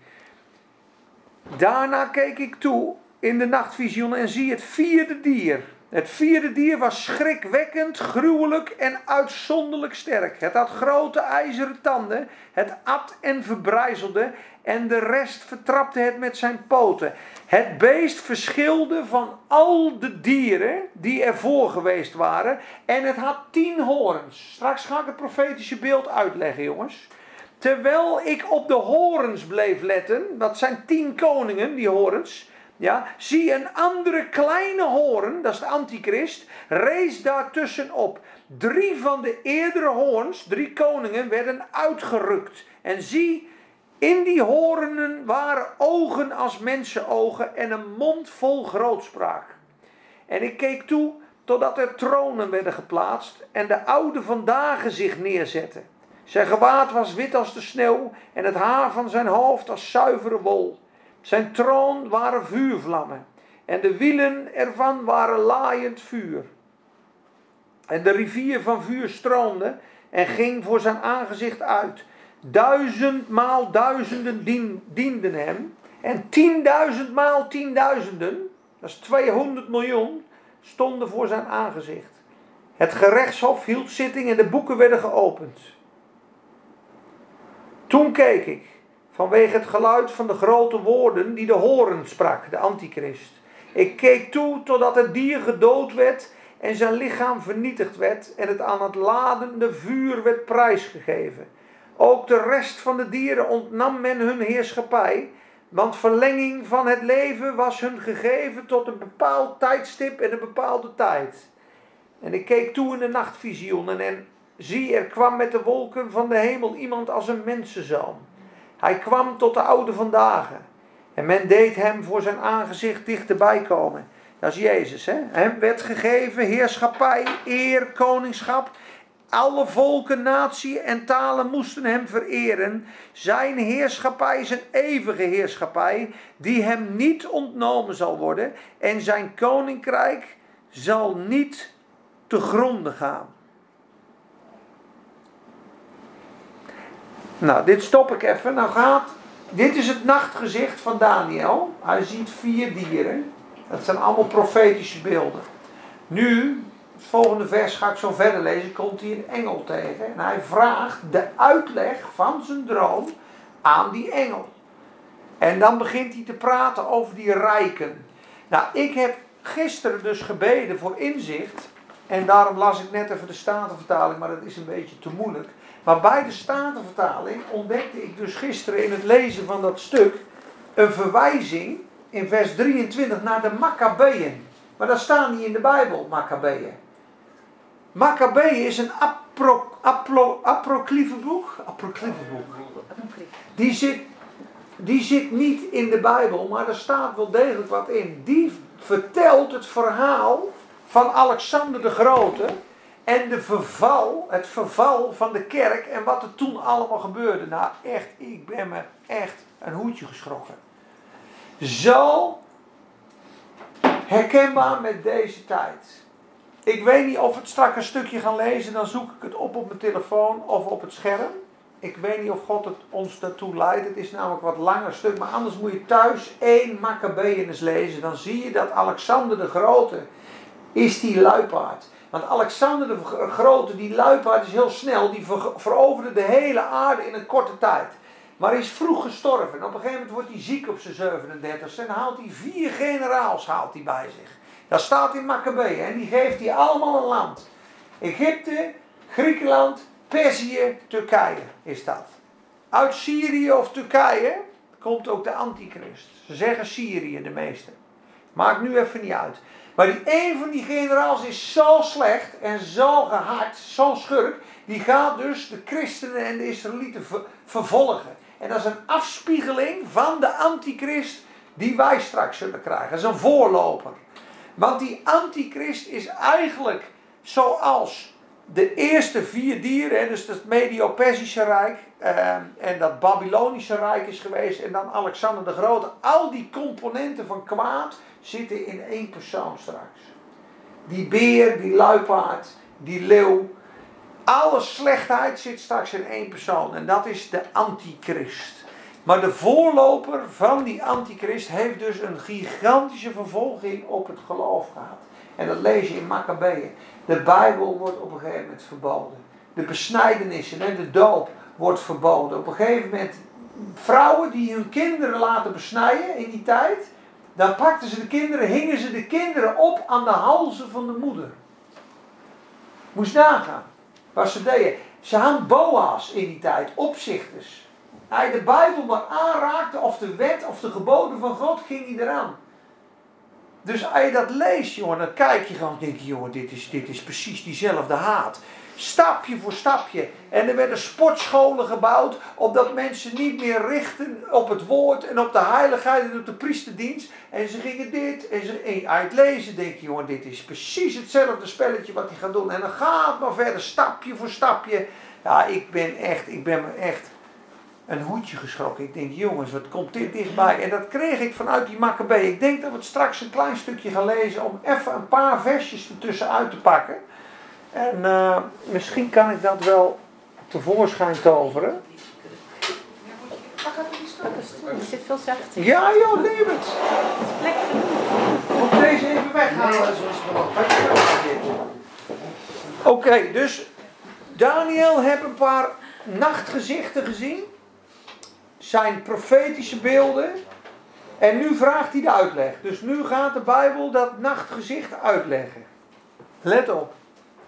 Daarna keek ik toe in de nachtvisioen en zie het vierde dier. Het vierde dier was schrikwekkend, gruwelijk en uitzonderlijk sterk. Het had grote ijzeren tanden, het at en verbrijzelde en de rest vertrapte het met zijn poten. Het beest verschilde van al de dieren die ervoor geweest waren en het had tien hoorns. Straks ga ik het profetische beeld uitleggen, jongens. Terwijl ik op de horens bleef letten, dat zijn tien koningen, die horens ja, zie een andere kleine hoorn, dat is de antichrist, rees daartussen op. Drie van de eerdere hoorns, drie koningen, werden uitgerukt. En zie, in die hoornen waren ogen als mensenogen en een mond vol grootspraak. En ik keek toe totdat er tronen werden geplaatst en de oude vandaag zich neerzetten. Zijn gewaad was wit als de sneeuw en het haar van zijn hoofd als zuivere wol. Zijn troon waren vuurvlammen en de wielen ervan waren laaiend vuur. En de rivier van vuur stroomde en ging voor zijn aangezicht uit. Duizendmaal duizenden dienden hem en tienduizendmaal tienduizenden, dat is 200 miljoen, stonden voor zijn aangezicht. Het gerechtshof hield zitting en de boeken werden geopend. Toen keek ik vanwege het geluid van de grote woorden die de horen sprak, de antichrist. Ik keek toe totdat het dier gedood werd en zijn lichaam vernietigd werd en het aan het ladende vuur werd prijsgegeven. Ook de rest van de dieren ontnam men hun heerschappij, want verlenging van het leven was hun gegeven tot een bepaald tijdstip en een bepaalde tijd. En ik keek toe in de nachtvisioenen en zie, er kwam met de wolken van de hemel iemand als een mensenzoon. Hij kwam tot de oude vandaag. En men deed hem voor zijn aangezicht dichterbij komen. Dat is Jezus. Hè? Hem werd gegeven heerschappij, eer, koningschap. Alle volken, natie en talen moesten hem vereren. Zijn heerschappij is een eeuwige heerschappij, die hem niet ontnomen zal worden. En zijn koninkrijk zal niet te gronden gaan. Nou, dit stop ik even. Nou gaat, dit is het nachtgezicht van Daniel. Hij ziet vier dieren. Dat zijn allemaal profetische beelden. Nu, volgende vers ga ik zo verder lezen, komt hij een engel tegen. En hij vraagt de uitleg van zijn droom aan die engel. En dan begint hij te praten over die rijken. Nou, ik heb gisteren dus gebeden voor inzicht. En daarom las ik net even de Statenvertaling, maar dat is een beetje te moeilijk. Maar bij de Statenvertaling ontdekte ik dus gisteren in het lezen van dat stuk een verwijzing in vers 23 naar de Maccabeeën. Maar dat staat niet in de Bijbel, Maccabeeën. Maccabeeën is een apro, apro, boek. Boek. Die zit, die zit niet in de Bijbel, maar er staat wel degelijk wat in. Die vertelt het verhaal van Alexander de Grote en de verval, het verval van de kerk en wat er toen allemaal gebeurde. Nou echt, ik ben me echt een hoedje geschrokken. Zo herkenbaar met deze tijd. Ik weet niet of we het straks een stukje gaan lezen, dan zoek ik het op op mijn telefoon of op het scherm. Ik weet niet of God het ons daartoe leidt. Het is namelijk wat langer stuk. Maar anders moet je thuis één Maccabeeën eens lezen. Dan zie je dat Alexander de Grote is die luipaard. Want Alexander de Grote, die luipaard is heel snel. Die ver- veroverde de hele aarde in een korte tijd. Maar is vroeg gestorven. En op een gegeven moment wordt hij ziek op zijn 37 En haalt hij vier generaals haalt hij bij zich. Dat staat in Maccabeeën. En die geeft hij allemaal een land. Egypte, Griekenland, Perzië, Turkije is dat. Uit Syrië of Turkije komt ook de antichrist. Ze zeggen Syrië de meeste. Maakt nu even niet uit. Maar die een van die generaals is zo slecht en zo gehard, zo schurk. Die gaat dus de christenen en de Israëlieten ver- vervolgen. En dat is een afspiegeling van de antichrist die wij straks zullen krijgen. Dat is een voorloper. Want die antichrist is eigenlijk zoals de eerste vier dieren, dus het Medio-Persische Rijk eh, en dat Babylonische Rijk is geweest en dan Alexander de Grote. Al die componenten van kwaad zitten in één persoon straks. Die beer, die luipaard, die leeuw, alle slechtheid zit straks in één persoon en dat is de antichrist. Maar de voorloper van die antichrist heeft dus een gigantische vervolging op het geloof gehad. En dat lees je in Maccabeeën. De Bijbel wordt op een gegeven moment verboden. De besnijdenissen en de doop wordt verboden. Op een gegeven moment vrouwen die hun kinderen laten besnijden in die tijd. Dan pakten ze de kinderen, hingen ze de kinderen op aan de halzen van de moeder. Moest nagaan wat ze deden. Ze hadden boa's in die tijd, opzichters. Hij de Bijbel maar aanraakte, of de wet of de geboden van God, ging hij eraan. Dus als je dat leest, jongen, dan kijk je gewoon en denk je, jongen, dit is, dit is precies diezelfde haat. Stapje voor stapje. En er werden sportscholen gebouwd, opdat mensen niet meer richten op het woord en op de heiligheid en op de priesterdienst. En ze gingen dit, en ze, uit lezen denk je, jongen, dit is precies hetzelfde spelletje wat hij gaat doen. En dan gaat maar verder, stapje voor stapje. Ja, ik ben echt, ik ben echt een hoedje geschrokken. Ik denk, jongens, wat komt dit dichtbij? En dat kreeg ik vanuit die Maccabee. Ik denk dat we het straks een klein stukje gaan lezen om even een paar versjes ertussen uit te pakken. En eh, misschien kan ik dat wel tevoorschijn toveren. Die zit veel zachter. Ja, joh, neem het. Moet deze even weghalen. Oké, dus Daniel heeft een paar nachtgezichten gezien. Zijn profetische beelden. En nu vraagt hij de uitleg. Dus nu gaat de Bijbel dat nachtgezicht uitleggen. Let op.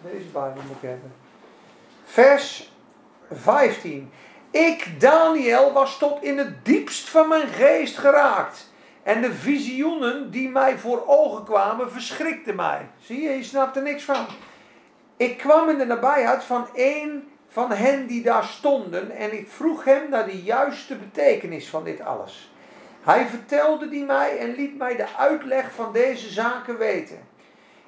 Deze Bijbel moet ik hebben. Vers 15. Ik, Daniel, was tot in het diepst van mijn geest geraakt. En de visioenen die mij voor ogen kwamen, verschrikten mij. Zie je, je snapt er niks van. Ik kwam in de nabijheid van een van hen die daar stonden en ik vroeg hem naar de juiste betekenis van dit alles. Hij vertelde die mij en liet mij de uitleg van deze zaken weten.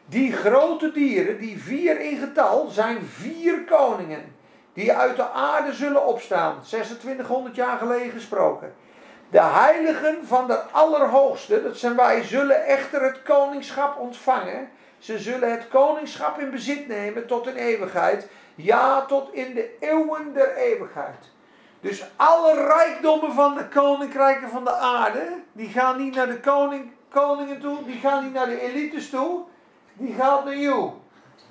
Die grote dieren, die vier in getal, zijn vier koningen die uit de aarde zullen opstaan. 2600 jaar geleden gesproken. De heiligen van de Allerhoogste, dat zijn wij, zullen echter het koningschap ontvangen. Ze zullen het koningschap in bezit nemen tot in eeuwigheid. Ja, tot in de eeuwen der eeuwigheid. Dus alle rijkdommen van de koninkrijken van de aarde, die gaan niet naar de koning, koningen toe, die gaan niet naar de elites toe, die gaan naar you.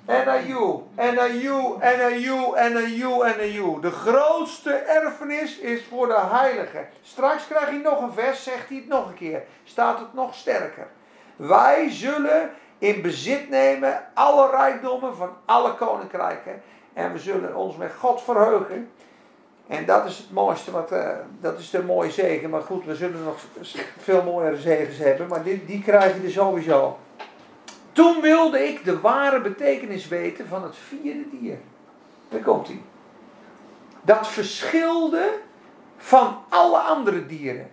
En naar you, en naar you, en naar you, en naar you, en naar you. De grootste erfenis is voor de heiligen. Straks krijg je nog een vers, zegt hij het nog een keer. Staat het nog sterker. Wij zullen in bezit nemen alle rijkdommen van alle koninkrijken. En we zullen ons met God verheugen. En dat is het mooiste, wat, eh, dat is de mooie zegen. Maar goed, we zullen nog veel mooiere zegens hebben. Maar die, die krijg je er sowieso. Toen wilde ik de ware betekenis weten van het vierde dier. Daar komt hij. Dat verschilde van alle andere dieren.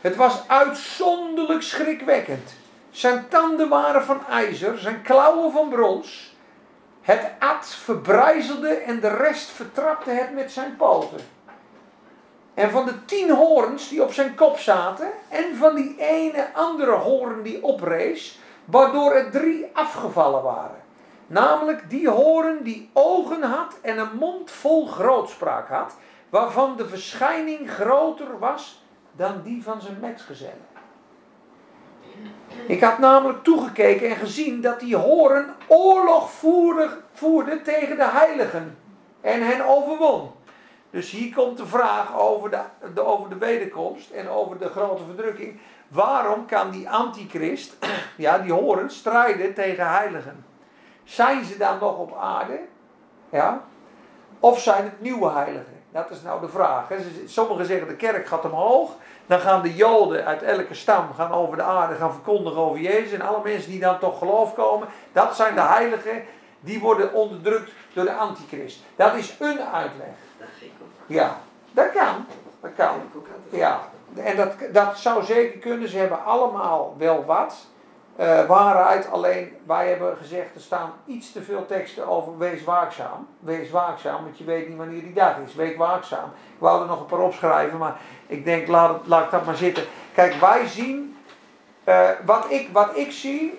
Het was uitzonderlijk schrikwekkend. Zijn tanden waren van ijzer, zijn klauwen van brons. Het at verbrijzelde en de rest vertrapte het met zijn poten. En van de tien hoorns die op zijn kop zaten, en van die ene andere hoorn die oprees, waardoor er drie afgevallen waren. Namelijk die hoorn die ogen had en een mond vol grootspraak had, waarvan de verschijning groter was dan die van zijn metgezellen. Ik had namelijk toegekeken en gezien dat die horen oorlog voerde, tegen de heiligen en hen overwon. Dus hier komt de vraag over de, over de wederkomst en over de grote verdrukking. Waarom kan die antichrist, ja, die horen, strijden tegen heiligen? Zijn ze dan nog op aarde? Ja? Of zijn het nieuwe heiligen? Dat is nou de vraag. Sommigen zeggen de kerk gaat omhoog. Dan gaan de joden uit elke stam gaan over de aarde gaan verkondigen over Jezus. En alle mensen die dan tot geloof komen. Dat zijn de heiligen. Die worden onderdrukt door de antichrist. Dat is een uitleg. Ja, dat kan. Dat kan. Ja, en dat, dat zou zeker kunnen. Ze hebben allemaal wel wat. Eh, waarheid, alleen wij hebben gezegd, er staan iets te veel teksten over wees waakzaam. Wees waakzaam, want je weet niet wanneer die dag is. Wees waakzaam. Ik wou er nog een paar opschrijven, maar ik denk, laat, laat ik dat maar zitten. Kijk, wij zien, eh, wat, ik, wat ik zie,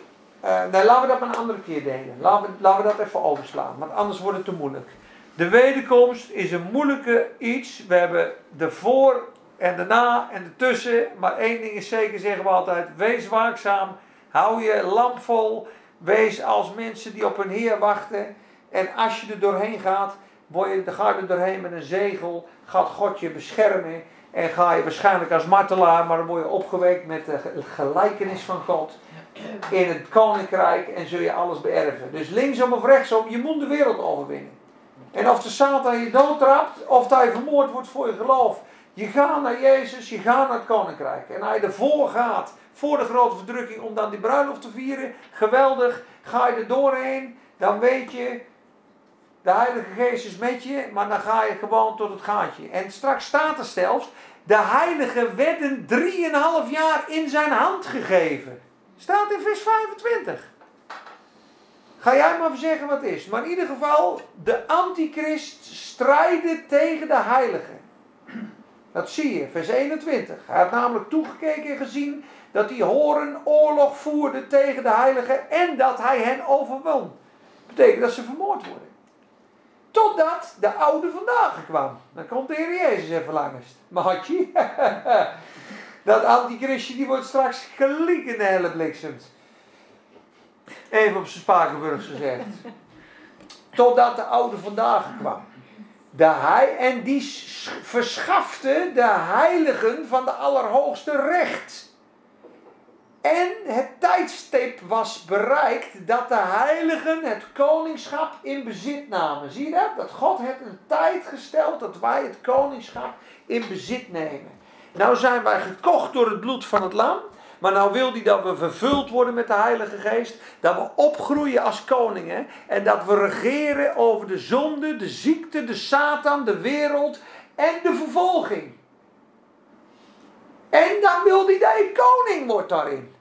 nee, laten we dat maar een andere keer delen. Laten we, laten we dat even overslaan, want anders wordt het te moeilijk. De wederkomst is een moeilijke iets. We hebben de voor en de na en de tussen. Maar één ding is zeker, zeggen we altijd: wees waakzaam. Hou je lamp vol. Wees als mensen die op hun Heer wachten. En als je er doorheen gaat, word je, ga je er doorheen met een zegel. Gaat God je beschermen. En ga je waarschijnlijk als martelaar, maar dan word je opgewekt met de ge- gelijkenis van God. In het koninkrijk en zul je alles beërven. Dus linksom of rechtsom, je moet de wereld overwinnen. En of de Satan je doodtrapt, of dat je vermoord wordt voor je geloof. Je gaat naar Jezus, je gaat naar het koninkrijk. En je ervoor gaat, voor de grote verdrukking, om dan die bruiloft te vieren, geweldig. Ga je er doorheen, dan weet je, de Heilige Geest is met je, maar dan ga je gewoon tot het gaatje. En straks staat er zelfs, de heiligen werden drieënhalf jaar in zijn hand gegeven. Staat in vers 25. Ga jij maar zeggen wat het is. Maar in ieder geval, de antichrist strijden tegen de heiligen. Dat zie je, vers 21. Hij had namelijk toegekeken en gezien dat die horen oorlog voerden tegen de heiligen en dat hij hen overwon. Dat betekent dat ze vermoord worden. Totdat de oude vandaag kwam. Dan komt de Heer Jezus even langs. Maatje. Dat antichristje die wordt straks gelijk in de hele bliksemt. Even op zijn Spakenburgs gezegd. Totdat de oude vandaag kwam. De en die verschafte de heiligen van de Allerhoogste recht. En het tijdstip was bereikt dat de heiligen het koningschap in bezit namen. Zie je dat? Dat God heeft een tijd gesteld dat wij het koningschap in bezit nemen. Nou zijn wij gekocht door het bloed van het lam. Maar nou wil hij dat we vervuld worden met de Heilige Geest. Dat we opgroeien als koningen. En dat we regeren over de zonde, de ziekte, de Satan, de wereld en de vervolging. En dan wil hij dat je koning wordt daarin.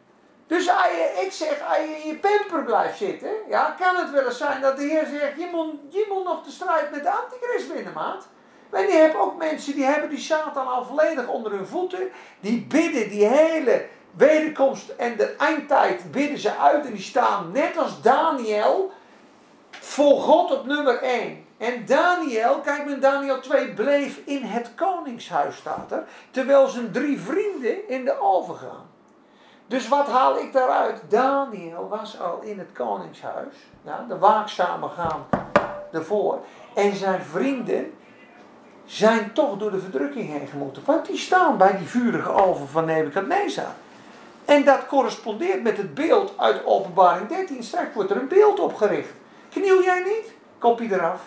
Dus als je, ik zeg, als je in je pamper blijft zitten, ja, kan het wel eens zijn dat de Heer zegt, je moet, moet nog de strijd met de antichrist winnen, maat. Maar je hebt ook mensen die hebben die Satan al volledig onder hun voeten. Die bidden die hele wederkomst en de eindtijd bidden ze uit. En die staan net als Daniel voor God op nummer 1. En Daniel, kijk maar Daniel 2, bleef in het koningshuis, staat er. Terwijl zijn drie vrienden in de oven gaan. Dus wat haal ik daaruit? Daniel was al in het koningshuis. Ja, de waakzamen gaan ervoor. En zijn vrienden zijn toch door de verdrukking heen gemoeten. Want die staan bij die vurige oven van Nebukadnezar. En dat correspondeert met het beeld uit openbaring 13. Straks wordt er een beeld opgericht. Kniel jij niet? Kopje eraf.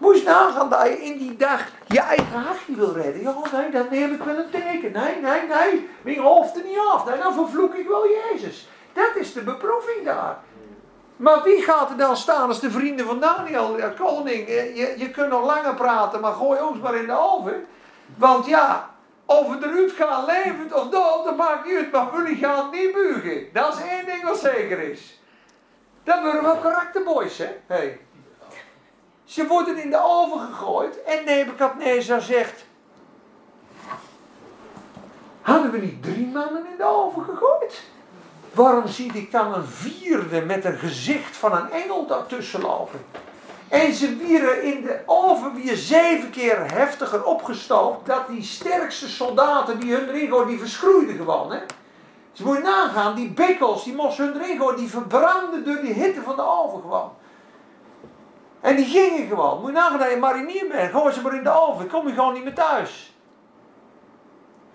Eens nagaan dat je in die dag je eigen hartje wil redden. Ja, nee, dan neem ik wel een teken. Nee, nee, nee. Mijn hoofd er niet af. Dan vervloek ik wel Jezus. Dat is de beproeving daar. Maar wie gaat er dan staan als de vrienden van Daniel? Ja, koning, eh, je, je kunt nog langer praten, maar gooi ons maar in de oven. Want ja, of we eruit gaan levend of dood, dat maakt niet uit. Maar jullie gaan niet buigen. Dat is één ding wat zeker is. Dat worden wel karakterboys, hè? Hey. Ze worden in de oven gegooid en Nebukadnezar zegt... Hadden we niet drie mannen in de oven gegooid? Waarom zie ik dan een vierde met een gezicht van een engel daartussen lopen? En ze wieren in de oven weer zeven keer heftiger opgestookt. Dat die sterkste soldaten die hun erin die verschroeiden gewoon. Hè? Dus je nagaan, die bikkels, die moesten hun erin die verbrandden door die hitte van de oven gewoon. En die gingen gewoon. Moet je nagaan dat je marinier bent, gooi ze maar in de oven, kom je gewoon niet meer thuis.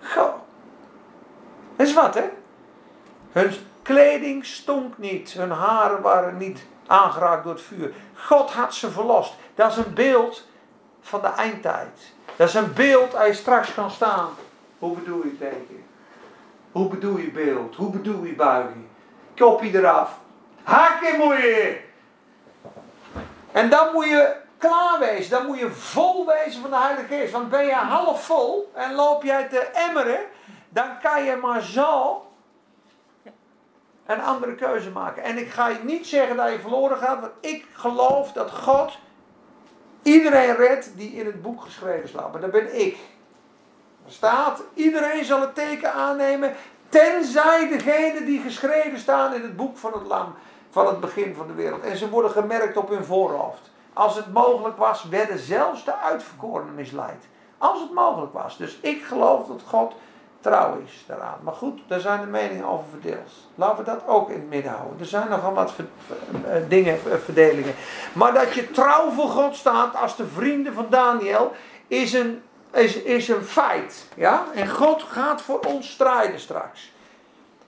Goh. Dat is wat, hè? Hun kleding stonk niet, hun haren waren niet aangeraakt door het vuur. God had ze verlost. Dat is een beeld van de eindtijd. Dat is een beeld als je straks kan staan. Hoe bedoel je teken? Hoe bedoel je beeld? Hoe bedoel je buiging? Kopje eraf. Hakken moet je. En dan moet je klaar wezen. Dan moet je vol wezen van de Heilige Geest. Want ben je half vol en loop jij te emmeren, dan kan je maar zo een andere keuze maken. En ik ga je niet zeggen dat je verloren gaat, want ik geloof dat God iedereen redt die in het boek geschreven staat. Maar dat ben ik. Er staat, iedereen zal het teken aannemen, tenzij degene die geschreven staan in het boek van het lam, van het begin van de wereld. En ze worden gemerkt op hun voorhoofd. Als het mogelijk was, werden zelfs de uitverkorenen misleid. Als het mogelijk was. Dus ik geloof dat God trouw is daaraan. Maar goed, daar zijn de meningen over verdeeld. Laten we dat ook in het midden houden. Er zijn nogal wat uh, dingen, uh, verdelingen. Maar dat je trouw voor God staat als de vrienden van Daniel is een, is, is een feit. Ja? En God gaat voor ons strijden straks.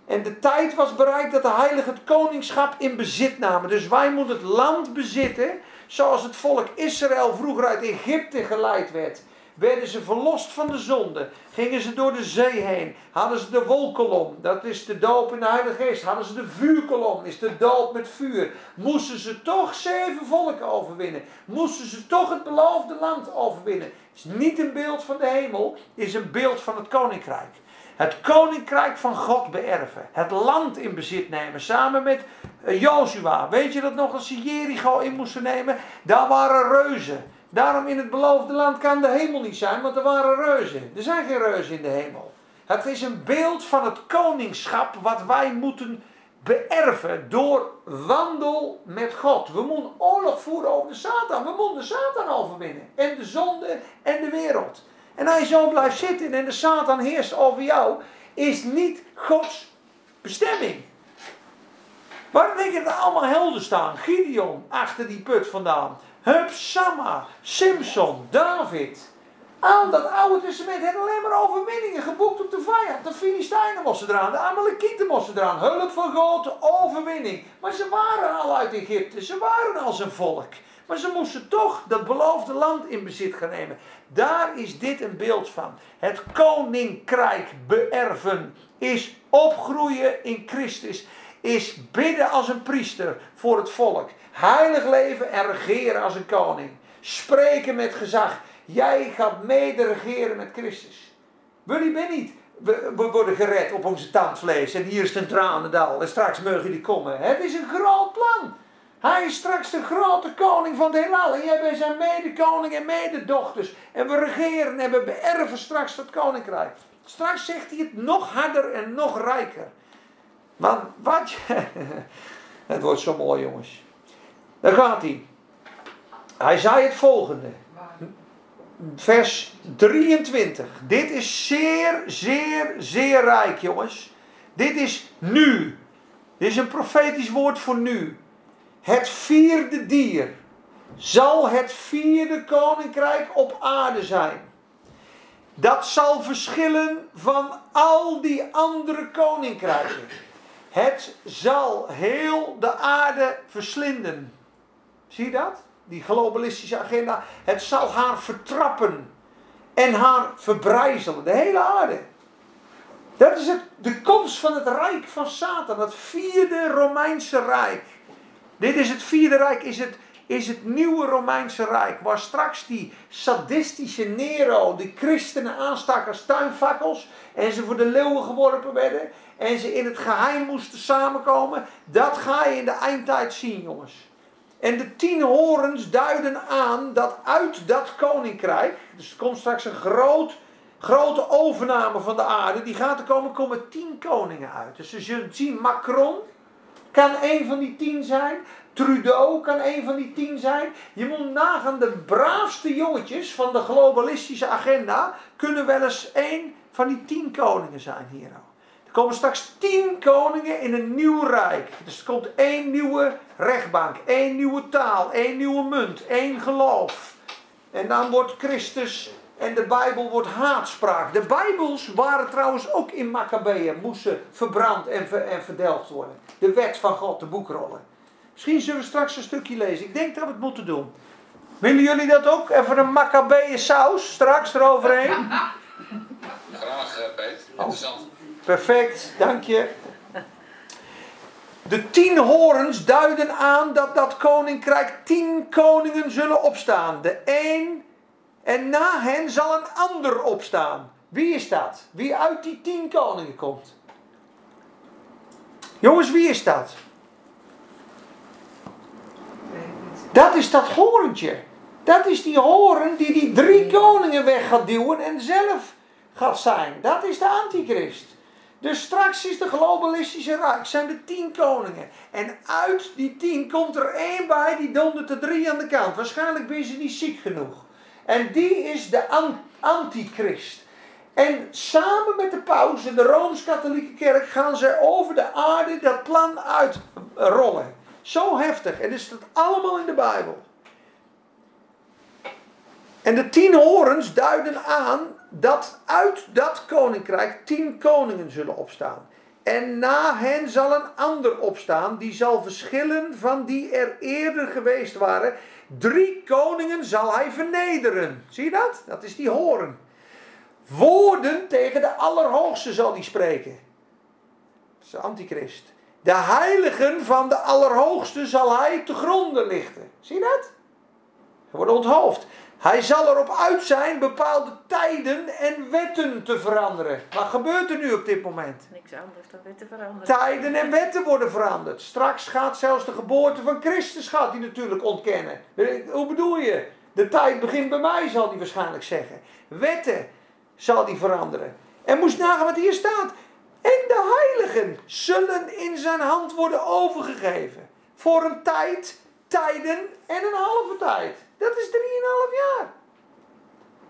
En de tijd was bereikt dat de heiligen het koningschap in bezit namen. Dus wij moeten het land bezitten zoals het volk Israël vroeger uit Egypte geleid werd werden ze verlost van de zonde. Gingen ze door de zee heen. Hadden ze de wolkolom, dat is de doop in de Heilige Geest. Hadden ze de vuurkolom, is de doop met vuur. Moesten ze toch zeven volken overwinnen. Moesten ze toch het beloofde land overwinnen. Het is niet een beeld van de hemel, is een beeld van het koninkrijk. Het koninkrijk van God beërven. Het land in bezit nemen. Samen met Jozua. Weet je dat nog als ze Jericho in moesten nemen? Daar waren reuzen. Daarom in het beloofde land kan de hemel niet zijn, want er waren reuzen. Er zijn geen reuzen in de hemel. Het is een beeld van het koningschap wat wij moeten beërven door wandel met God. We moeten oorlog voeren over de Satan. We moeten de Satan overwinnen. En de zonde en de wereld. En als je zo blijft zitten en de Satan heerst over jou, is niet Gods bestemming. Waarom denk je dat allemaal helden staan? Gideon achter die put vandaan. Hup, Samma, Simpson, David. Al dat Oude Testament heeft alleen maar overwinningen geboekt op de vijand. De Filistijnen moesten eraan, de Amalekieten moesten eraan. Hulp van God, overwinning. Maar ze waren al uit Egypte, ze waren al zijn volk. Maar ze moesten toch dat beloofde land in bezit gaan nemen. Daar is dit een beeld van. Het koninkrijk beërven is opgroeien in Christus. Is bidden als een priester voor het volk. Heilig leven en regeren als een koning. Spreken met gezag. Jij gaat mede regeren met Christus. Jullie ben niet. We, worden gered op onze tandvlees. En hier is een tranendal. En straks mogen jullie komen. Het is een groot plan. Hij is straks de grote koning van het heelal. En jij bent zijn medekoning en mededochters. En we regeren en we beërven straks dat koninkrijk. Straks zegt hij het nog harder en nog rijker. Want wat. Het wordt zo mooi jongens. Daar gaat hij. Hij zei het volgende. Vers 23. Dit is zeer, zeer, zeer rijk, jongens. Dit is nu. Dit is een profetisch woord voor nu. Het vierde dier zal het vierde koninkrijk op aarde zijn. Dat zal verschillen van al die andere koninkrijken. Het zal heel de aarde verslinden. Zie je dat? Die globalistische agenda. Het zal haar vertrappen. En haar verbrijzelen. De hele aarde. Dat is het, de komst van het rijk van Satan. Het vierde Romeinse rijk. Dit is het vierde rijk. Is het, is het nieuwe Romeinse rijk. Waar straks die sadistische Nero de christenen aanstak als tuinfakkels. En ze voor de leeuwen geworpen werden. En ze in het geheim moesten samenkomen. Dat ga je in de eindtijd zien jongens. En de tien horens duiden aan dat uit dat koninkrijk, dus er komt straks een groot, grote overname van de aarde, die gaat er komen, komen tien koningen uit. Dus je zien, Macron kan een van die tien zijn, Trudeau kan een van die tien zijn. Je moet nagaan, de braafste jongetjes van de globalistische agenda kunnen wel eens één van die tien koningen zijn hier. Er komen straks tien koningen in een nieuw rijk. Dus er komt één nieuwe rechtbank, één nieuwe taal, één nieuwe munt, één geloof. En dan wordt Christus en de Bijbel wordt haatspraak. De Bijbels waren trouwens ook in Maccabeeën, moesten verbrand en, ver, en verdelgd worden. De wet van God, de boekrollen. Misschien zullen we straks een stukje lezen. Ik denk dat we het moeten doen. Willen jullie dat ook? Even een Maccabeeën saus straks eroverheen? Graag, eh, Peet. Interessant. Perfect, dank je. De tien horens duiden aan dat dat koninkrijk tien koningen zullen opstaan. De een en na hen zal een ander opstaan. Wie is dat? Wie uit die tien koningen komt? Jongens, wie is dat? Dat is dat horentje. Dat is die horen die die drie koningen weg gaat duwen en zelf gaat zijn. Dat is de antichrist. Dus straks is de globalistische rijk, zijn er tien koningen. En uit die tien komt er één bij, die dondert er drie aan de kant. Waarschijnlijk ben ze niet ziek genoeg. En die is de an- antichrist. En samen met de paus en de Rooms-Katholieke Kerk gaan ze over de aarde dat plan uitrollen. Zo heftig. En dat allemaal in de Bijbel. En de tien horens duiden aan dat uit dat koninkrijk tien koningen zullen opstaan. En na hen zal een ander opstaan, die zal verschillen van die er eerder geweest waren. Drie koningen zal hij vernederen. Zie je dat? Dat is die horen. Woorden tegen de Allerhoogste zal hij spreken. Dat is de antichrist. De heiligen van de Allerhoogste zal hij te gronden lichten. Zie je dat? Hij wordt onthoofd. Hij zal erop uit zijn bepaalde tijden en wetten te veranderen. Wat gebeurt er nu op dit moment? Niks anders dan weer te veranderen. Tijden en wetten worden veranderd. Straks gaat zelfs de geboorte van Christus gaat hij natuurlijk ontkennen. Hoe bedoel je? De tijd begint bij mij, zal hij waarschijnlijk zeggen. Wetten zal hij veranderen. En moest nagaan wat hier staat. En de heiligen zullen in zijn hand worden overgegeven. Voor een tijd, tijden en een halve tijd. Dat is 3,5 jaar.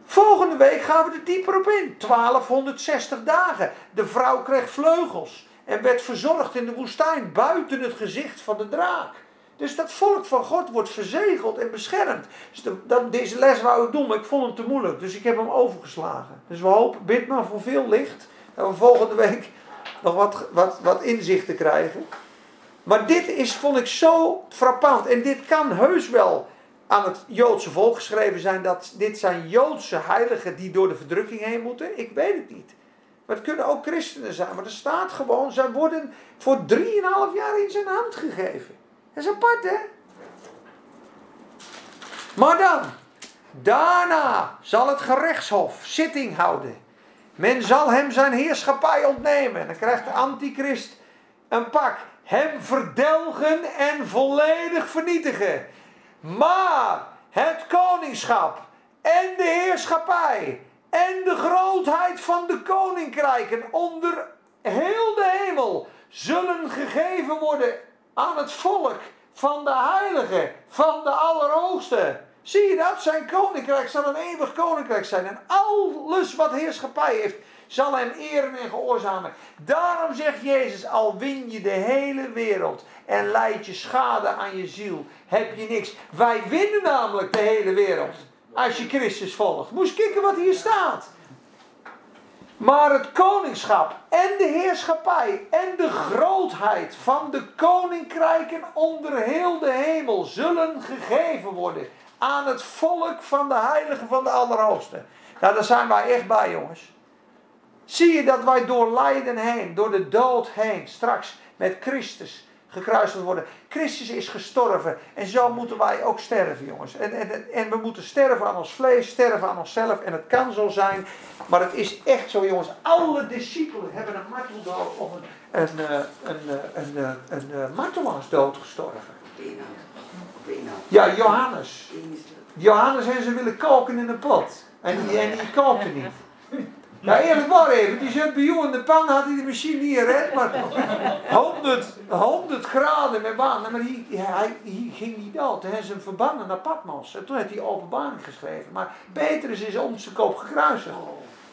Volgende week gaan we er dieper op in. 1260 dagen. De vrouw kreeg vleugels en werd verzorgd in de woestijn buiten het gezicht van de draak. Dus dat volk van God wordt verzegeld en beschermd. Dus dat, deze les wou ik doen, maar ik vond hem te moeilijk. Dus ik heb hem overgeslagen. Dus we hopen, bid maar voor veel licht. Dat we volgende week nog wat, wat, wat inzichten krijgen. Maar dit is, vond ik zo frappant. En dit kan heus wel aan het Joodse volk geschreven zijn. Dat dit zijn Joodse heiligen die door de verdrukking heen moeten. Ik weet het niet. Maar het kunnen ook christenen zijn. Maar er staat gewoon, zij worden voor 3,5 jaar in zijn hand gegeven. Dat is apart hè. Maar dan, daarna zal het gerechtshof zitting houden. Men zal hem zijn heerschappij ontnemen. En dan krijgt de antichrist een pak. Hem verdelgen en volledig vernietigen. Maar het koningschap en de heerschappij en de grootheid van de koninkrijken onder heel de hemel zullen gegeven worden aan het volk van de heilige, van de Allerhoogste. Zie je dat? Zijn koninkrijk zal een eeuwig koninkrijk zijn. En alles wat heerschappij heeft, zal hem eren en gehoorzamen. Daarom zegt Jezus, al win je de hele wereld en leid je schade aan je ziel, heb je niks. Wij winnen namelijk de hele wereld als je Christus volgt. Moest kijken wat hier staat. Maar het koningschap en de heerschappij en de grootheid van de koninkrijken onder heel de hemel zullen gegeven worden aan het volk van de heiligen van de Allerhoogste. Nou, daar zijn wij echt bij, jongens. Zie je dat wij door lijden heen, door de dood heen, straks met Christus gekruisigd worden. Christus is gestorven en zo moeten wij ook sterven, jongens. En, en, en we moeten sterven aan ons vlees, sterven aan onszelf. En het kan zo zijn, maar het is echt zo, jongens. Alle discipelen hebben een marteldood of een, een, eh, een, eh, een, een, een, een martelaarsdood gestorven. Ja, Johannes. De- Johannes en ze willen koken in een pot. En die, en die niet. Ja, eerlijk waar even. Die jou in de pan, had hij de machine niet gered. Maar 100, 100 graden met water. Maar hij, hij, hij ging niet dood. Hij is hem verbannen naar Patmos. En toen heeft hij openbaring geschreven. Maar Petrus is om zijn kop gekruisigd.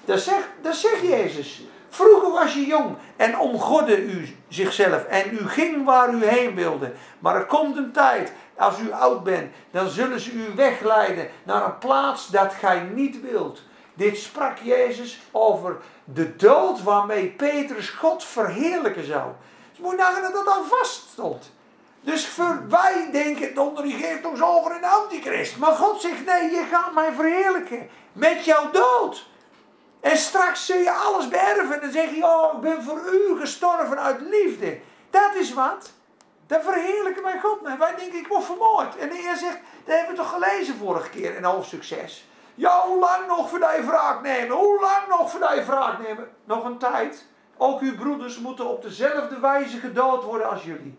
Dat zegt, dat zegt Jezus. Vroeger was je jong en omgodde u zichzelf en u ging waar u heen wilde. Maar er komt een tijd, als u oud bent, dan zullen ze u wegleiden naar een plaats dat gij niet wilt. Dit sprak Jezus over de dood waarmee Petrus God verheerlijken zou. Dus moet je nagaan dat dat al vast stond. Dus voor, wij denken, onder die geeft ons over de antichrist. Maar God zegt, nee, je gaat mij verheerlijken met jouw dood. En straks zul je alles beërven. En zeg je, oh, ik ben voor u gestorven uit liefde. Dat is wat. Dan verheerlijken wij God mee. Wij denken, ik word vermoord. En de Heer zegt, dat hebben we toch gelezen vorige keer in hoofdstuk 6. Ja, hoe lang nog voor je wraak nemen? Hoe lang nog voor je wraak nemen? Nog een tijd. Ook uw broeders moeten op dezelfde wijze gedood worden als jullie.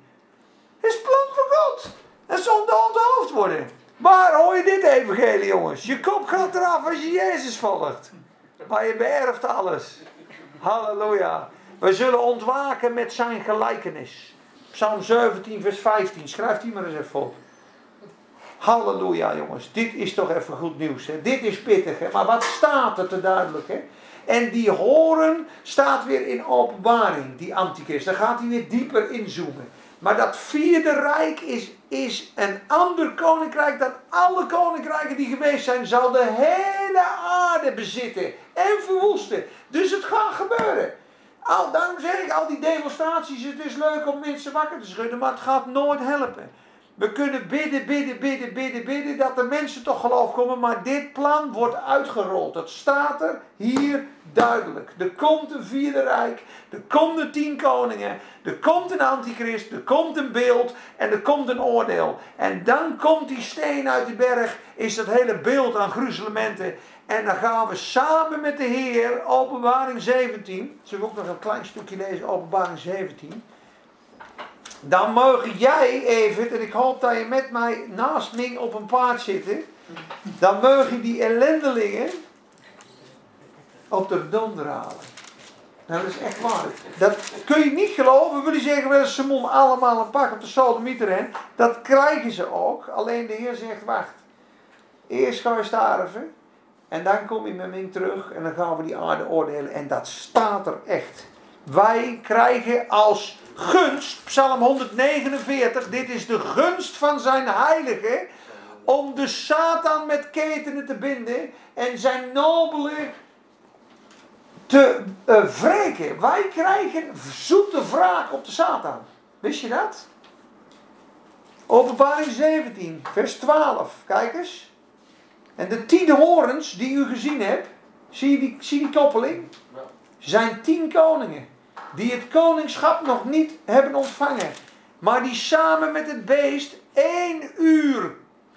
Is plan van God. En zonder onthoofd worden. Maar hoor je dit evangelie jongens. Je kop gaat eraf als je Jezus volgt. Maar je beërft alles. Halleluja. We zullen ontwaken met zijn gelijkenis. Psalm 17, vers 15. Schrijf die maar eens even op. Halleluja, jongens. Dit is toch even goed nieuws. Hè? Dit is pittig. Hè? Maar wat staat er te duidelijk? Hè? En die horen staat weer in openbaring, die antichrist. Daar gaat hij weer dieper inzoomen. Maar dat vierde rijk is, is een ander koninkrijk dan alle koninkrijken die geweest zijn. Zal de hele aarde bezitten en verwoesten. Dus het gaat gebeuren. Al, daarom zeg ik, al die demonstraties, het is leuk om mensen wakker te schudden, maar het gaat nooit helpen. We kunnen bidden, bidden, bidden, bidden, bidden, dat de mensen toch geloof komen, maar dit plan wordt uitgerold. Het staat er hier duidelijk. Er komt een vierde rijk, er komt een tien koningen, er komt een antichrist, er komt een beeld en er komt een oordeel. En dan komt die steen uit de berg, is dat hele beeld aan gruzelementen. En dan gaan we samen met de Heer, openbaring 17, zullen we ook nog een klein stukje lezen, openbaring 17 dan mogen jij even, en ik hoop dat je met mij naast Ming op een paard zit, dan mogen die ellendelingen op de donder halen. Nou, dat is echt waar. Dat kun je niet geloven. Jullie zeggen wel eens, Simon, allemaal een pak op de sodemieter hen. Dat krijgen ze ook. Alleen de Heer zegt, wacht. Eerst ga je sterven. En dan kom je met Ming terug. En dan gaan we die aarde oordelen. En dat staat er echt. Wij krijgen als gunst, Psalm 149, dit is de gunst van zijn heilige, om de Satan met ketenen te binden en zijn nobelen te uh, wreken. Wij krijgen zoete wraak op de Satan. Wist je dat? Openbaring 17, vers 12. Kijk eens. En de tien horens die u gezien hebt, zie je die, zie die koppeling? Zijn tien koningen die het koningschap nog niet hebben ontvangen, maar die samen met het beest één uur,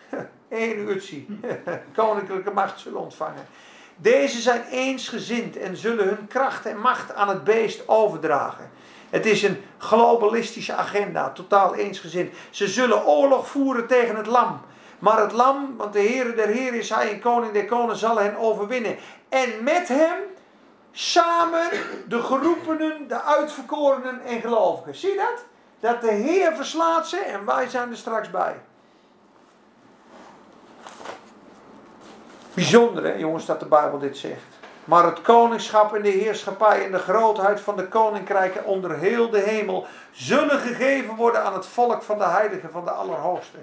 één uurtje, koninklijke macht zullen ontvangen. Deze zijn eensgezind en zullen hun kracht en macht aan het beest overdragen. Het is een globalistische agenda, totaal eensgezind. Ze zullen oorlog voeren tegen het lam. Maar het lam, want de Heer der Heer is hij en koning der koningen, zal hen overwinnen. En met hem samen de geroepenen, de uitverkorenen en gelovigen. Zie je dat? Dat de Heer verslaat ze en wij zijn er straks bij. Bijzonder hè jongens dat de Bijbel dit zegt. Maar het koningschap en de heerschappij en de grootheid van de koninkrijken onder heel de hemel zullen gegeven worden aan het volk van de heiligen van de Allerhoogste.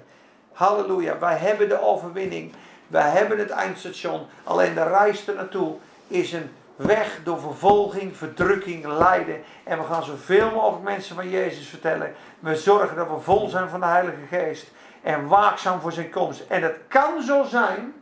Halleluja, wij hebben de overwinning. Wij hebben het eindstation. Alleen de reis er naartoe is een weg door vervolging, verdrukking, lijden. En we gaan zoveel mogelijk mensen van Jezus vertellen. We zorgen dat we vol zijn van de Heilige Geest. En waakzaam voor zijn komst. En het kan zo zijn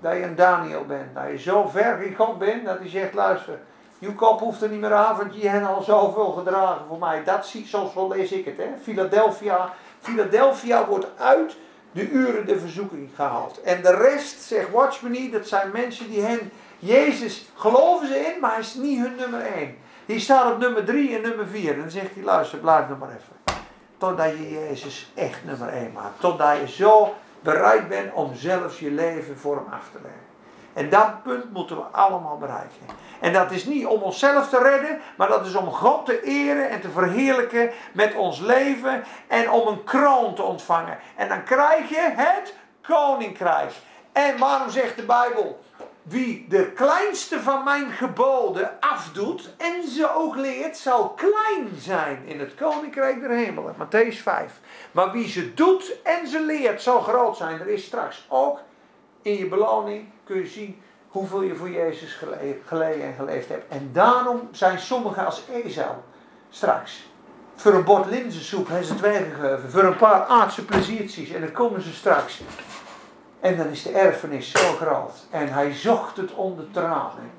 dat je een Daniel bent. Dat je zo ver in God bent dat hij zegt: luister. Je kop hoeft er niet meer aan, want je hebt al zoveel gedragen voor mij. Dat zie, zo lees ik het. Hè? Philadelphia, Philadelphia wordt uit de uren de verzoeking gehaald. En de rest, zegt Watchman, dat zijn mensen die hen Jezus geloven ze in, maar hij is niet hun nummer 1. Die staat op nummer 3 en nummer 4. En dan zegt hij, luister, blijf nog maar even. Totdat je Jezus echt nummer 1 maakt. Totdat je zo bereid bent om zelfs je leven voor hem af te leggen. En dat punt moeten we allemaal bereiken. En dat is niet om onszelf te redden, maar dat is om God te eren en te verheerlijken met ons leven en om een kroon te ontvangen. En dan krijg je het koninkrijk. En waarom zegt de Bijbel? Wie de kleinste van mijn geboden afdoet en ze ook leert, zal klein zijn in het koninkrijk der hemelen. Matthäus 5. Maar wie ze doet en ze leert, zal groot zijn. Er is straks ook in je beloning, kun je zien hoeveel je voor Jezus gele- geleden en geleefd hebt. En daarom zijn sommigen als Esau straks. Voor een bord linzensoep hebben ze het weggegeven. Voor een paar aardse pleziertjes. En dan komen ze straks. En dan is de erfenis zo groot. En hij zocht het onder tranen.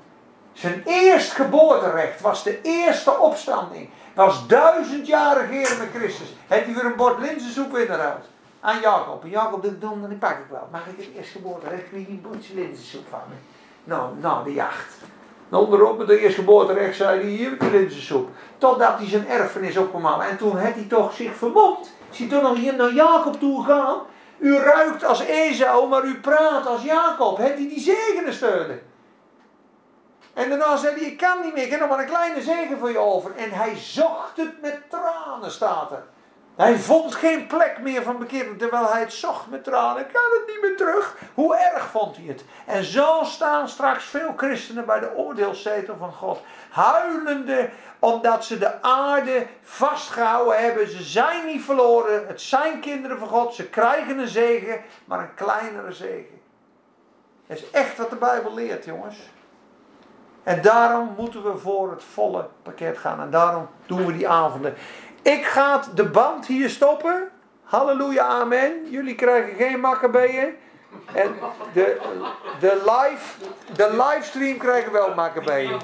Zijn eerstgeboorterecht was de eerste opstanding. Was duizend jaren geren met Christus. Heeft hij weer een bord linzensoep inderdaad. Aan Jacob. En Jacob denkt, dan, dan pak ik wel. Mag ik het eerstgeboorterecht? Je een bordje linzensoep van? Nou, nou, de jacht. En onderop met de eerstgeboorterecht zei hij, hier heb je linzensoep. Totdat hij zijn erfenis opkwam. En toen had hij toch zich vermomd. Is hij toen nog hier naar Jacob toe gegaan? U ruikt als Esau, maar u praat als Jacob. Heeft hij die zegenen steunen? En daarna zei hij, ik kan niet meer, ik heb nog maar een kleine zegen voor je over. En hij zocht het met tranen, staat er. Hij vond geen plek meer van bekering, terwijl hij het zocht met tranen. Ik kan het niet meer terug. Hoe erg vond hij het? En zo staan straks veel christenen bij de oordeelszetel van God. Huilende omdat ze de aarde vastgehouden hebben. Ze zijn niet verloren. Het zijn kinderen van God. Ze krijgen een zegen, maar een kleinere zegen. Dat is echt wat de Bijbel leert, jongens. En daarom moeten we voor het volle pakket gaan. En daarom doen we die avonden. Ik ga de band hier stoppen. Halleluja, amen. Jullie krijgen geen makkebeeën. En de, de, live, de livestream krijgen wel makkebeeën.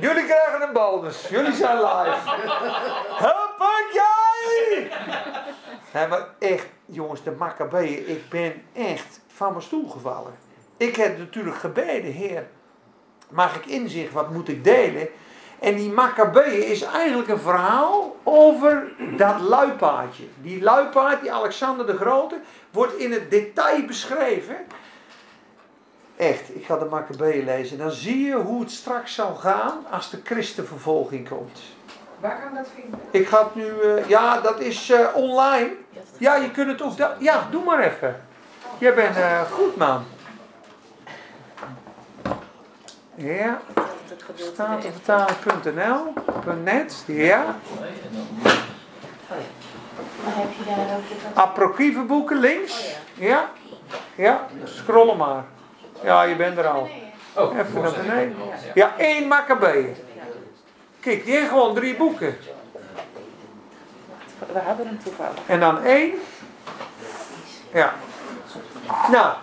Jullie krijgen een bonus. Jullie zijn live. Hoppakee! Nee, maar echt, jongens, de makkebeeën. Ik ben echt van mijn stoel gevallen. Ik heb natuurlijk gebeden, Heer. Mag ik inzicht, wat moet ik delen? En die Maccabeeën is eigenlijk een verhaal over dat luipaardje. Die luipaard, die Alexander de Grote, wordt in het detail beschreven. Echt, ik ga de Maccabeeën lezen. Dan zie je hoe het straks zal gaan als de christenvervolging komt. Waar kan dat vinden? Ik ga het nu, eh, ja, dat is eh, online. Ja, je kunt het ook, ja, doe maar even. Jij bent eh, goed, man. Ja. Statenvertaling.nl .net, ja. Heb je daar ook Apocryfe boeken links. Ja. Ja, scrollen maar. Ja, je bent er al. Oh, Even naar beneden. Ja, één Maccabeeën. Kijk, die heeft gewoon drie boeken. We hebben hem toevallig. En dan één. Ja. Nou.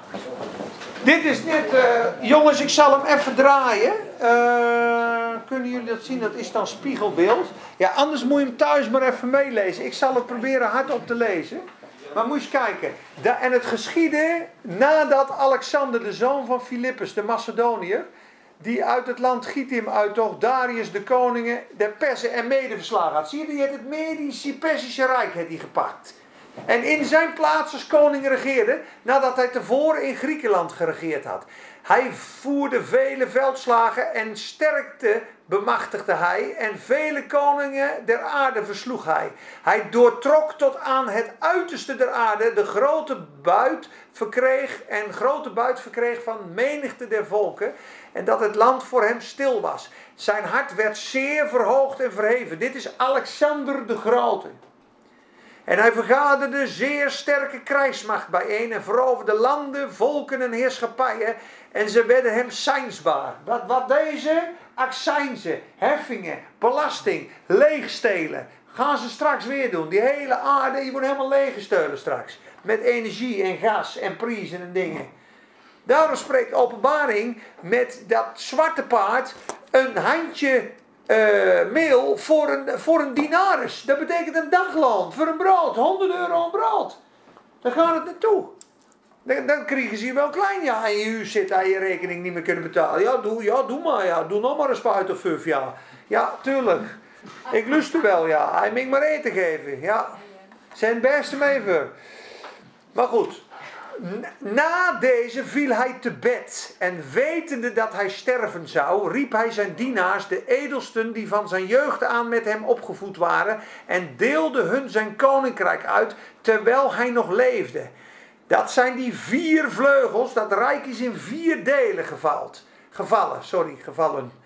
Dit is net, eh, jongens, ik zal hem even draaien. Eh, kunnen jullie dat zien? Dat is dan spiegelbeeld. Ja, anders moet je hem thuis maar even meelezen. Ik zal het proberen hardop te lezen. Maar moet je kijken. En het geschiedde nadat Alexander, de zoon van Philippus, de Macedoniër, die uit het land Gittim uittocht, Darius de koningen, de Persen en Mede verslagen had. Zie je, die heeft het Medische Persische Rijk heeft hij gepakt. En in zijn plaats als koning regeerde, nadat hij tevoren in Griekenland geregeerd had. Hij voerde vele veldslagen en sterkte bemachtigde hij en vele koningen der aarde versloeg hij. Hij doortrok tot aan het uiterste der aarde de grote buit verkreeg en grote buit verkreeg van menigte der volken en dat het land voor hem stil was. Zijn hart werd zeer verhoogd en verheven. Dit is Alexander de Grote. En hij vergaderde zeer sterke krijgsmacht bijeen en veroverde landen, volken en heerschappijen. En ze werden hem seinsbaar. Wat, wat deze? Accijnzen, heffingen, belasting, leegstelen. Gaan ze straks weer doen. Die hele aarde, die wordt helemaal leeggestelen straks. Met energie en gas en prijzen en dingen. Daarom spreekt openbaring met dat zwarte paard een handje eh, meel voor een, voor een dinaris. Dat betekent een dagloon voor een brood. 100 euro een brood. Daar gaat het naartoe. Dan, dan krijgen ze je wel klein ja, en je zit aan je rekening niet meer kunnen betalen. Ja, doe, ja, doe maar. Ja. Doe nog maar een spuit of vijf. Ja. ja, tuurlijk. Ik lust er wel, ja. Hij moet maar eten geven. Ja. Zijn beste mee voor. Maar goed. Na deze viel hij te bed. En wetende dat hij sterven zou, riep hij zijn dienaars, de edelsten die van zijn jeugd aan met hem opgevoed waren, en deelde hun zijn koninkrijk uit terwijl hij nog leefde. Dat zijn die vier vleugels, dat rijk is in vier delen gevald, gevallen. Sorry, gevallen.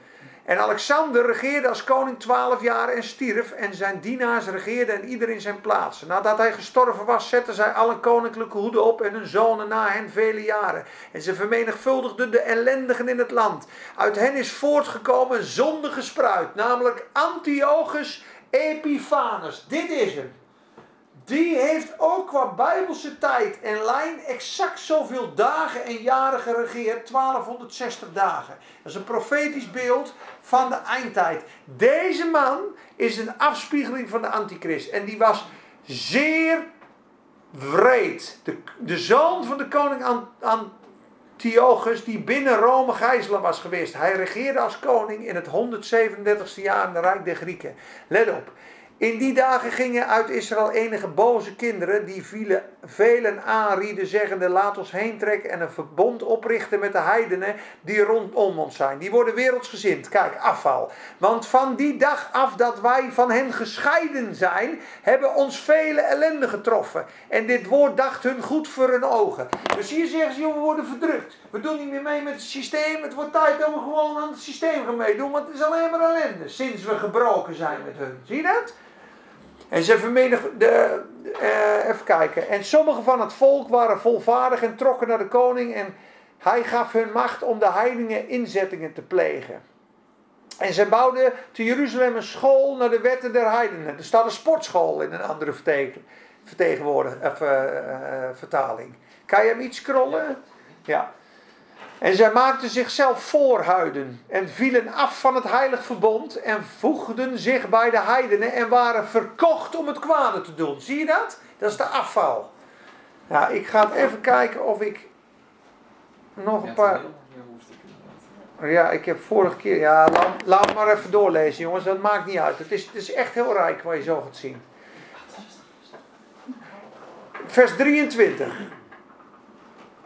En Alexander regeerde als koning twaalf jaar en stierf. En zijn dienaars regeerden en ieder in zijn plaats. Nadat hij gestorven was, zetten zij alle koninklijke hoeden op en hun zonen na hen vele jaren. En ze vermenigvuldigden de ellendigen in het land. Uit hen is voortgekomen een zondige namelijk Antiochus Epiphanes. Dit is hem. Die heeft ook qua bijbelse tijd en lijn exact zoveel dagen en jaren geregeerd. 1260 dagen. Dat is een profetisch beeld van de eindtijd. Deze man is een afspiegeling van de antichrist. En die was zeer wreed. De, de zoon van de koning An- Antiochus die binnen Rome gijzelaar was geweest. Hij regeerde als koning in het 137ste jaar in het Rijk der Grieken. Let op. In die dagen gingen uit Israël enige boze kinderen die vielen velen aanrieden, zeggende: Laat ons heen trekken en een verbond oprichten met de heidenen die rondom ons zijn. Die worden wereldsgezind. Kijk, afval. Want van die dag af dat wij van hen gescheiden zijn, hebben ons vele ellende getroffen. En dit woord dacht hun goed voor hun ogen. Dus hier zeggen ze: we worden verdrukt. We doen niet meer mee met het systeem. Het wordt tijd dat we gewoon aan het systeem gaan meedoen, want het is alleen maar ellende sinds we gebroken zijn met hun. Zie je dat? En ze vermenig, de, eh, even kijken. En sommigen van het volk waren volvaardig en trokken naar de koning. En hij gaf hun macht om de heidingen inzettingen te plegen. En ze bouwden te Jeruzalem een school naar de wetten der heidenen. Er staat een sportschool in een andere vertegenwoordig, of, eh, eh, vertaling. Kan je hem iets scrollen? Ja. En zij maakten zichzelf voorhuiden en vielen af van het heilig verbond en voegden zich bij de heidenen en waren verkocht om het kwade te doen. Zie je dat? Dat is de afval. Nou, ik ga even kijken of ik nog een paar... Ja, ik heb vorige keer... Ja, laat, laat maar even doorlezen jongens, dat maakt niet uit. Het is, het is echt heel rijk wat je zo gaat zien. Vers 23.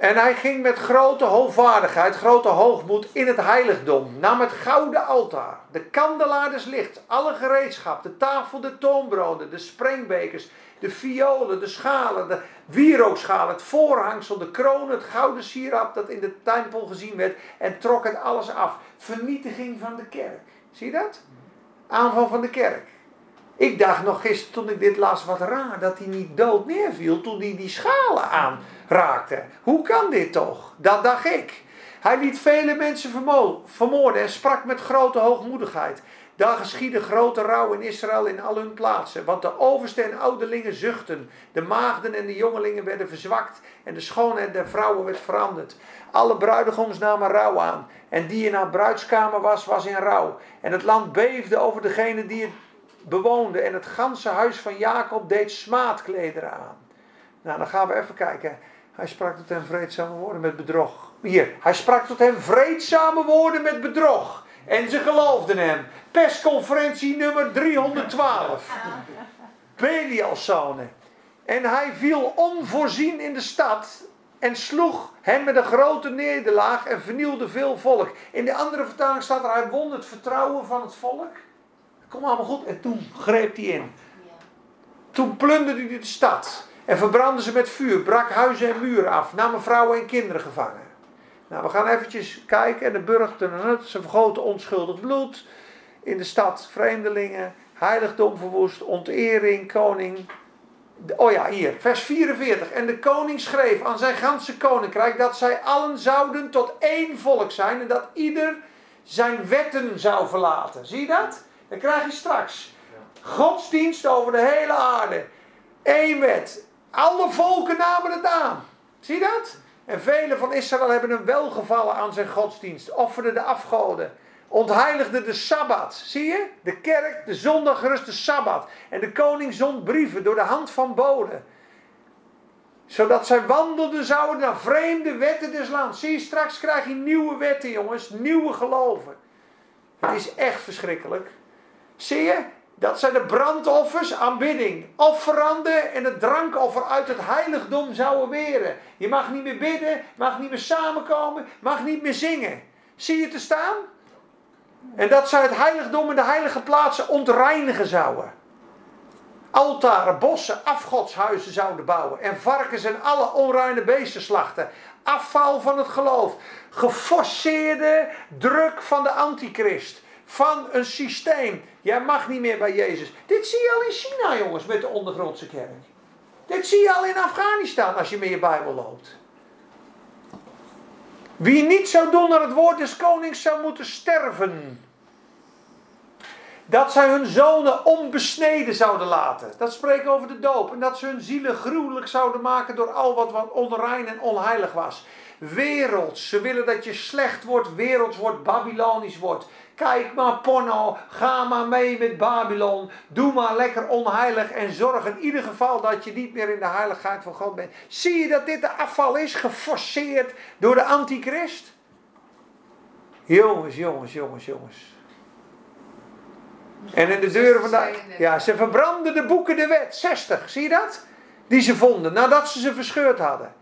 En hij ging met grote hoogvaardigheid, grote hoogmoed in het heiligdom. Nam het gouden altaar, de kandelaar des lichts, alle gereedschap, de tafel, de toonbroden, de sprengbekers, de violen, de schalen, de wierookschalen, het voorhangsel, de kroon, het gouden sieraad dat in de tempel gezien werd. En trok het alles af. Vernietiging van de kerk. Zie je dat? Aanval van de kerk. Ik dacht nog gisteren toen ik dit las, wat raar dat hij niet dood neerviel toen hij die schalen aanraakte. Hoe kan dit toch? Dat dacht ik. Hij liet vele mensen vermo- vermoorden en sprak met grote hoogmoedigheid. Daar geschiedde grote rouw in Israël in al hun plaatsen. Want de overste en ouderlingen zuchten. De maagden en de jongelingen werden verzwakt. En de schoonheid der vrouwen werd veranderd. Alle bruidegoms namen rouw aan. En die in haar bruidskamer was, was in rouw. En het land beefde over degene die het bewoonde. En het ganse huis van Jacob deed smaadklederen aan. Nou, dan gaan we even kijken. Hij sprak tot hen vreedzame woorden met bedrog. Hier, hij sprak tot hen vreedzame woorden met bedrog. En ze geloofden hem. Persconferentie nummer 312. Belials zonen. En hij viel onvoorzien in de stad. En sloeg hem met een grote nederlaag en vernielde veel volk. In de andere vertaling staat er: hij won het vertrouwen van het volk. Kom allemaal goed. En toen greep hij in. Toen plunderde hij de stad. En verbrandde ze met vuur. Brak huizen en muren af. Namen vrouwen en kinderen gevangen. Nou, we gaan eventjes kijken. En de het. Ze vergoten onschuldig bloed. In de stad vreemdelingen. Heiligdom verwoest. Ontering. Koning. Oh ja, hier. Vers 44. En de koning schreef aan zijn ganse koninkrijk. Dat zij allen zouden tot één volk zijn. En dat ieder zijn wetten zou verlaten. Zie je dat? Dan krijg je straks godsdienst over de hele aarde. Eén wet. Alle volken namen het aan. Zie dat? En velen van Israël hebben een welgevallen aan zijn godsdienst. Offerden de afgoden. Ontheiligden de Sabbat. Zie je? De kerk, de zondag rust de Sabbat. En de koning zond brieven door de hand van boden. Zodat zij wandelden zouden naar vreemde wetten des lands. Zie je, straks krijg je nieuwe wetten jongens. Nieuwe geloven. Het is echt verschrikkelijk. Zie je? Dat zijn de brandoffers, aanbidding. Offeranden en het drankoffer uit het heiligdom zouden weren. Je mag niet meer bidden, mag niet meer samenkomen, mag niet meer zingen. Zie je te staan? En dat zij het heiligdom en de heilige plaatsen ontreinigen zouden. Altaren, bossen, afgodshuizen zouden bouwen. En varkens en alle onreine beesten slachten. Afval van het geloof. Geforceerde druk van de antichrist. Van een systeem. Jij mag niet meer bij Jezus. Dit zie je al in China, jongens, met de ondergrondse kerk. Dit zie je al in Afghanistan als je met je Bijbel loopt. Wie niet zou doen naar het woord des konings zou moeten sterven. Dat zij hun zonen onbesneden zouden laten. Dat spreekt over de doop. En dat ze hun zielen gruwelijk zouden maken door al wat, wat onrein en onheilig was. Werelds. Ze willen dat je slecht wordt, werelds wordt, Babylonisch wordt. Kijk maar porno, ga maar mee met Babylon. Doe maar lekker onheilig en zorg in ieder geval dat je niet meer in de heiligheid van God bent. Zie je dat dit de afval is, geforceerd door de antichrist? Jongens, jongens, jongens, jongens. En in de deuren van de... Ja, ze verbrandden de boeken de wet. 60, zie je dat? Die ze vonden, nadat ze ze verscheurd hadden.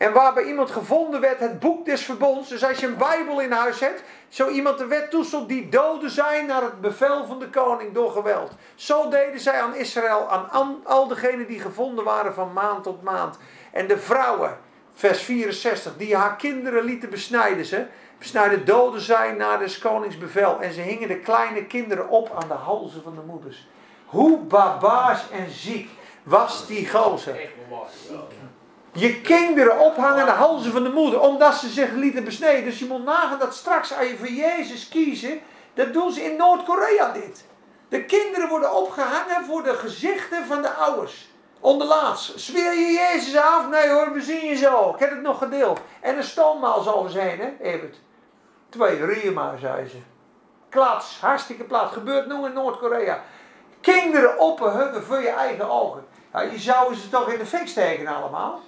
En waarbij iemand gevonden werd, het boek des verbonds. Dus als je een Bijbel in huis hebt, zo iemand de wet toestond die doden zijn naar het bevel van de koning door geweld. Zo deden zij aan Israël, aan al degenen die gevonden waren van maand tot maand. En de vrouwen, vers 64, die haar kinderen lieten besnijden ze. Besnijden doden zij naar des konings bevel. En ze hingen de kleine kinderen op aan de halzen van de moeders. Hoe barbaars en ziek was die gozer. Je kinderen ophangen aan de halzen van de moeder, omdat ze zich lieten besneden. Dus je moet nagaan dat straks als je voor Jezus kiezen, dat doen ze in Noord-Korea dit. De kinderen worden opgehangen voor de gezichten van de ouders. Onderlaats. Zweer je Jezus af? Nee hoor, we zien je zo. Ik heb het nog gedeeld. En een stoommaal zal er zijn, hè, Evert? Twee, Rima, zei ze. Klats, hartstikke plat. Gebeurt nu in Noord-Korea. Kinderen ophangen voor je eigen ogen. Ja, je zou ze toch in de fik steken allemaal.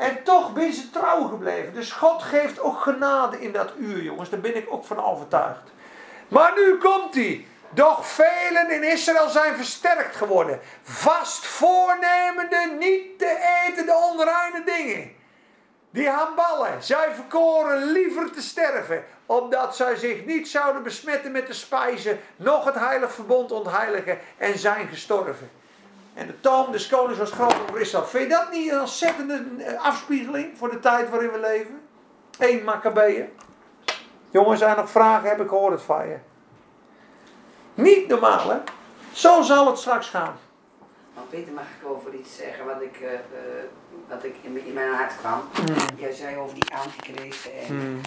En toch ben ze trouw gebleven. Dus God geeft ook genade in dat uur, jongens. Daar ben ik ook van overtuigd. Maar nu komt hij. Doch velen in Israël zijn versterkt geworden. Vast voornemende niet te eten de onreine dingen. Die handballen. Zij verkoren liever te sterven. Omdat zij zich niet zouden besmetten met de spijzen. Nog het heilig verbond ontheiligen. En zijn gestorven. En de toon des konings was groot over Israël. Vind je dat niet een ontzettende eh, afspiegeling voor de tijd waarin we leven? Eén Maccabeeën. Jongens, zijn nog vragen? Heb ik gehoord het van je. Niet normaal, hè? Zo zal het straks gaan. Maar Peter, mag ik over iets zeggen wat ik, eh, eh, wat ik in, in mijn hart kwam? Jij zei over die antichristen en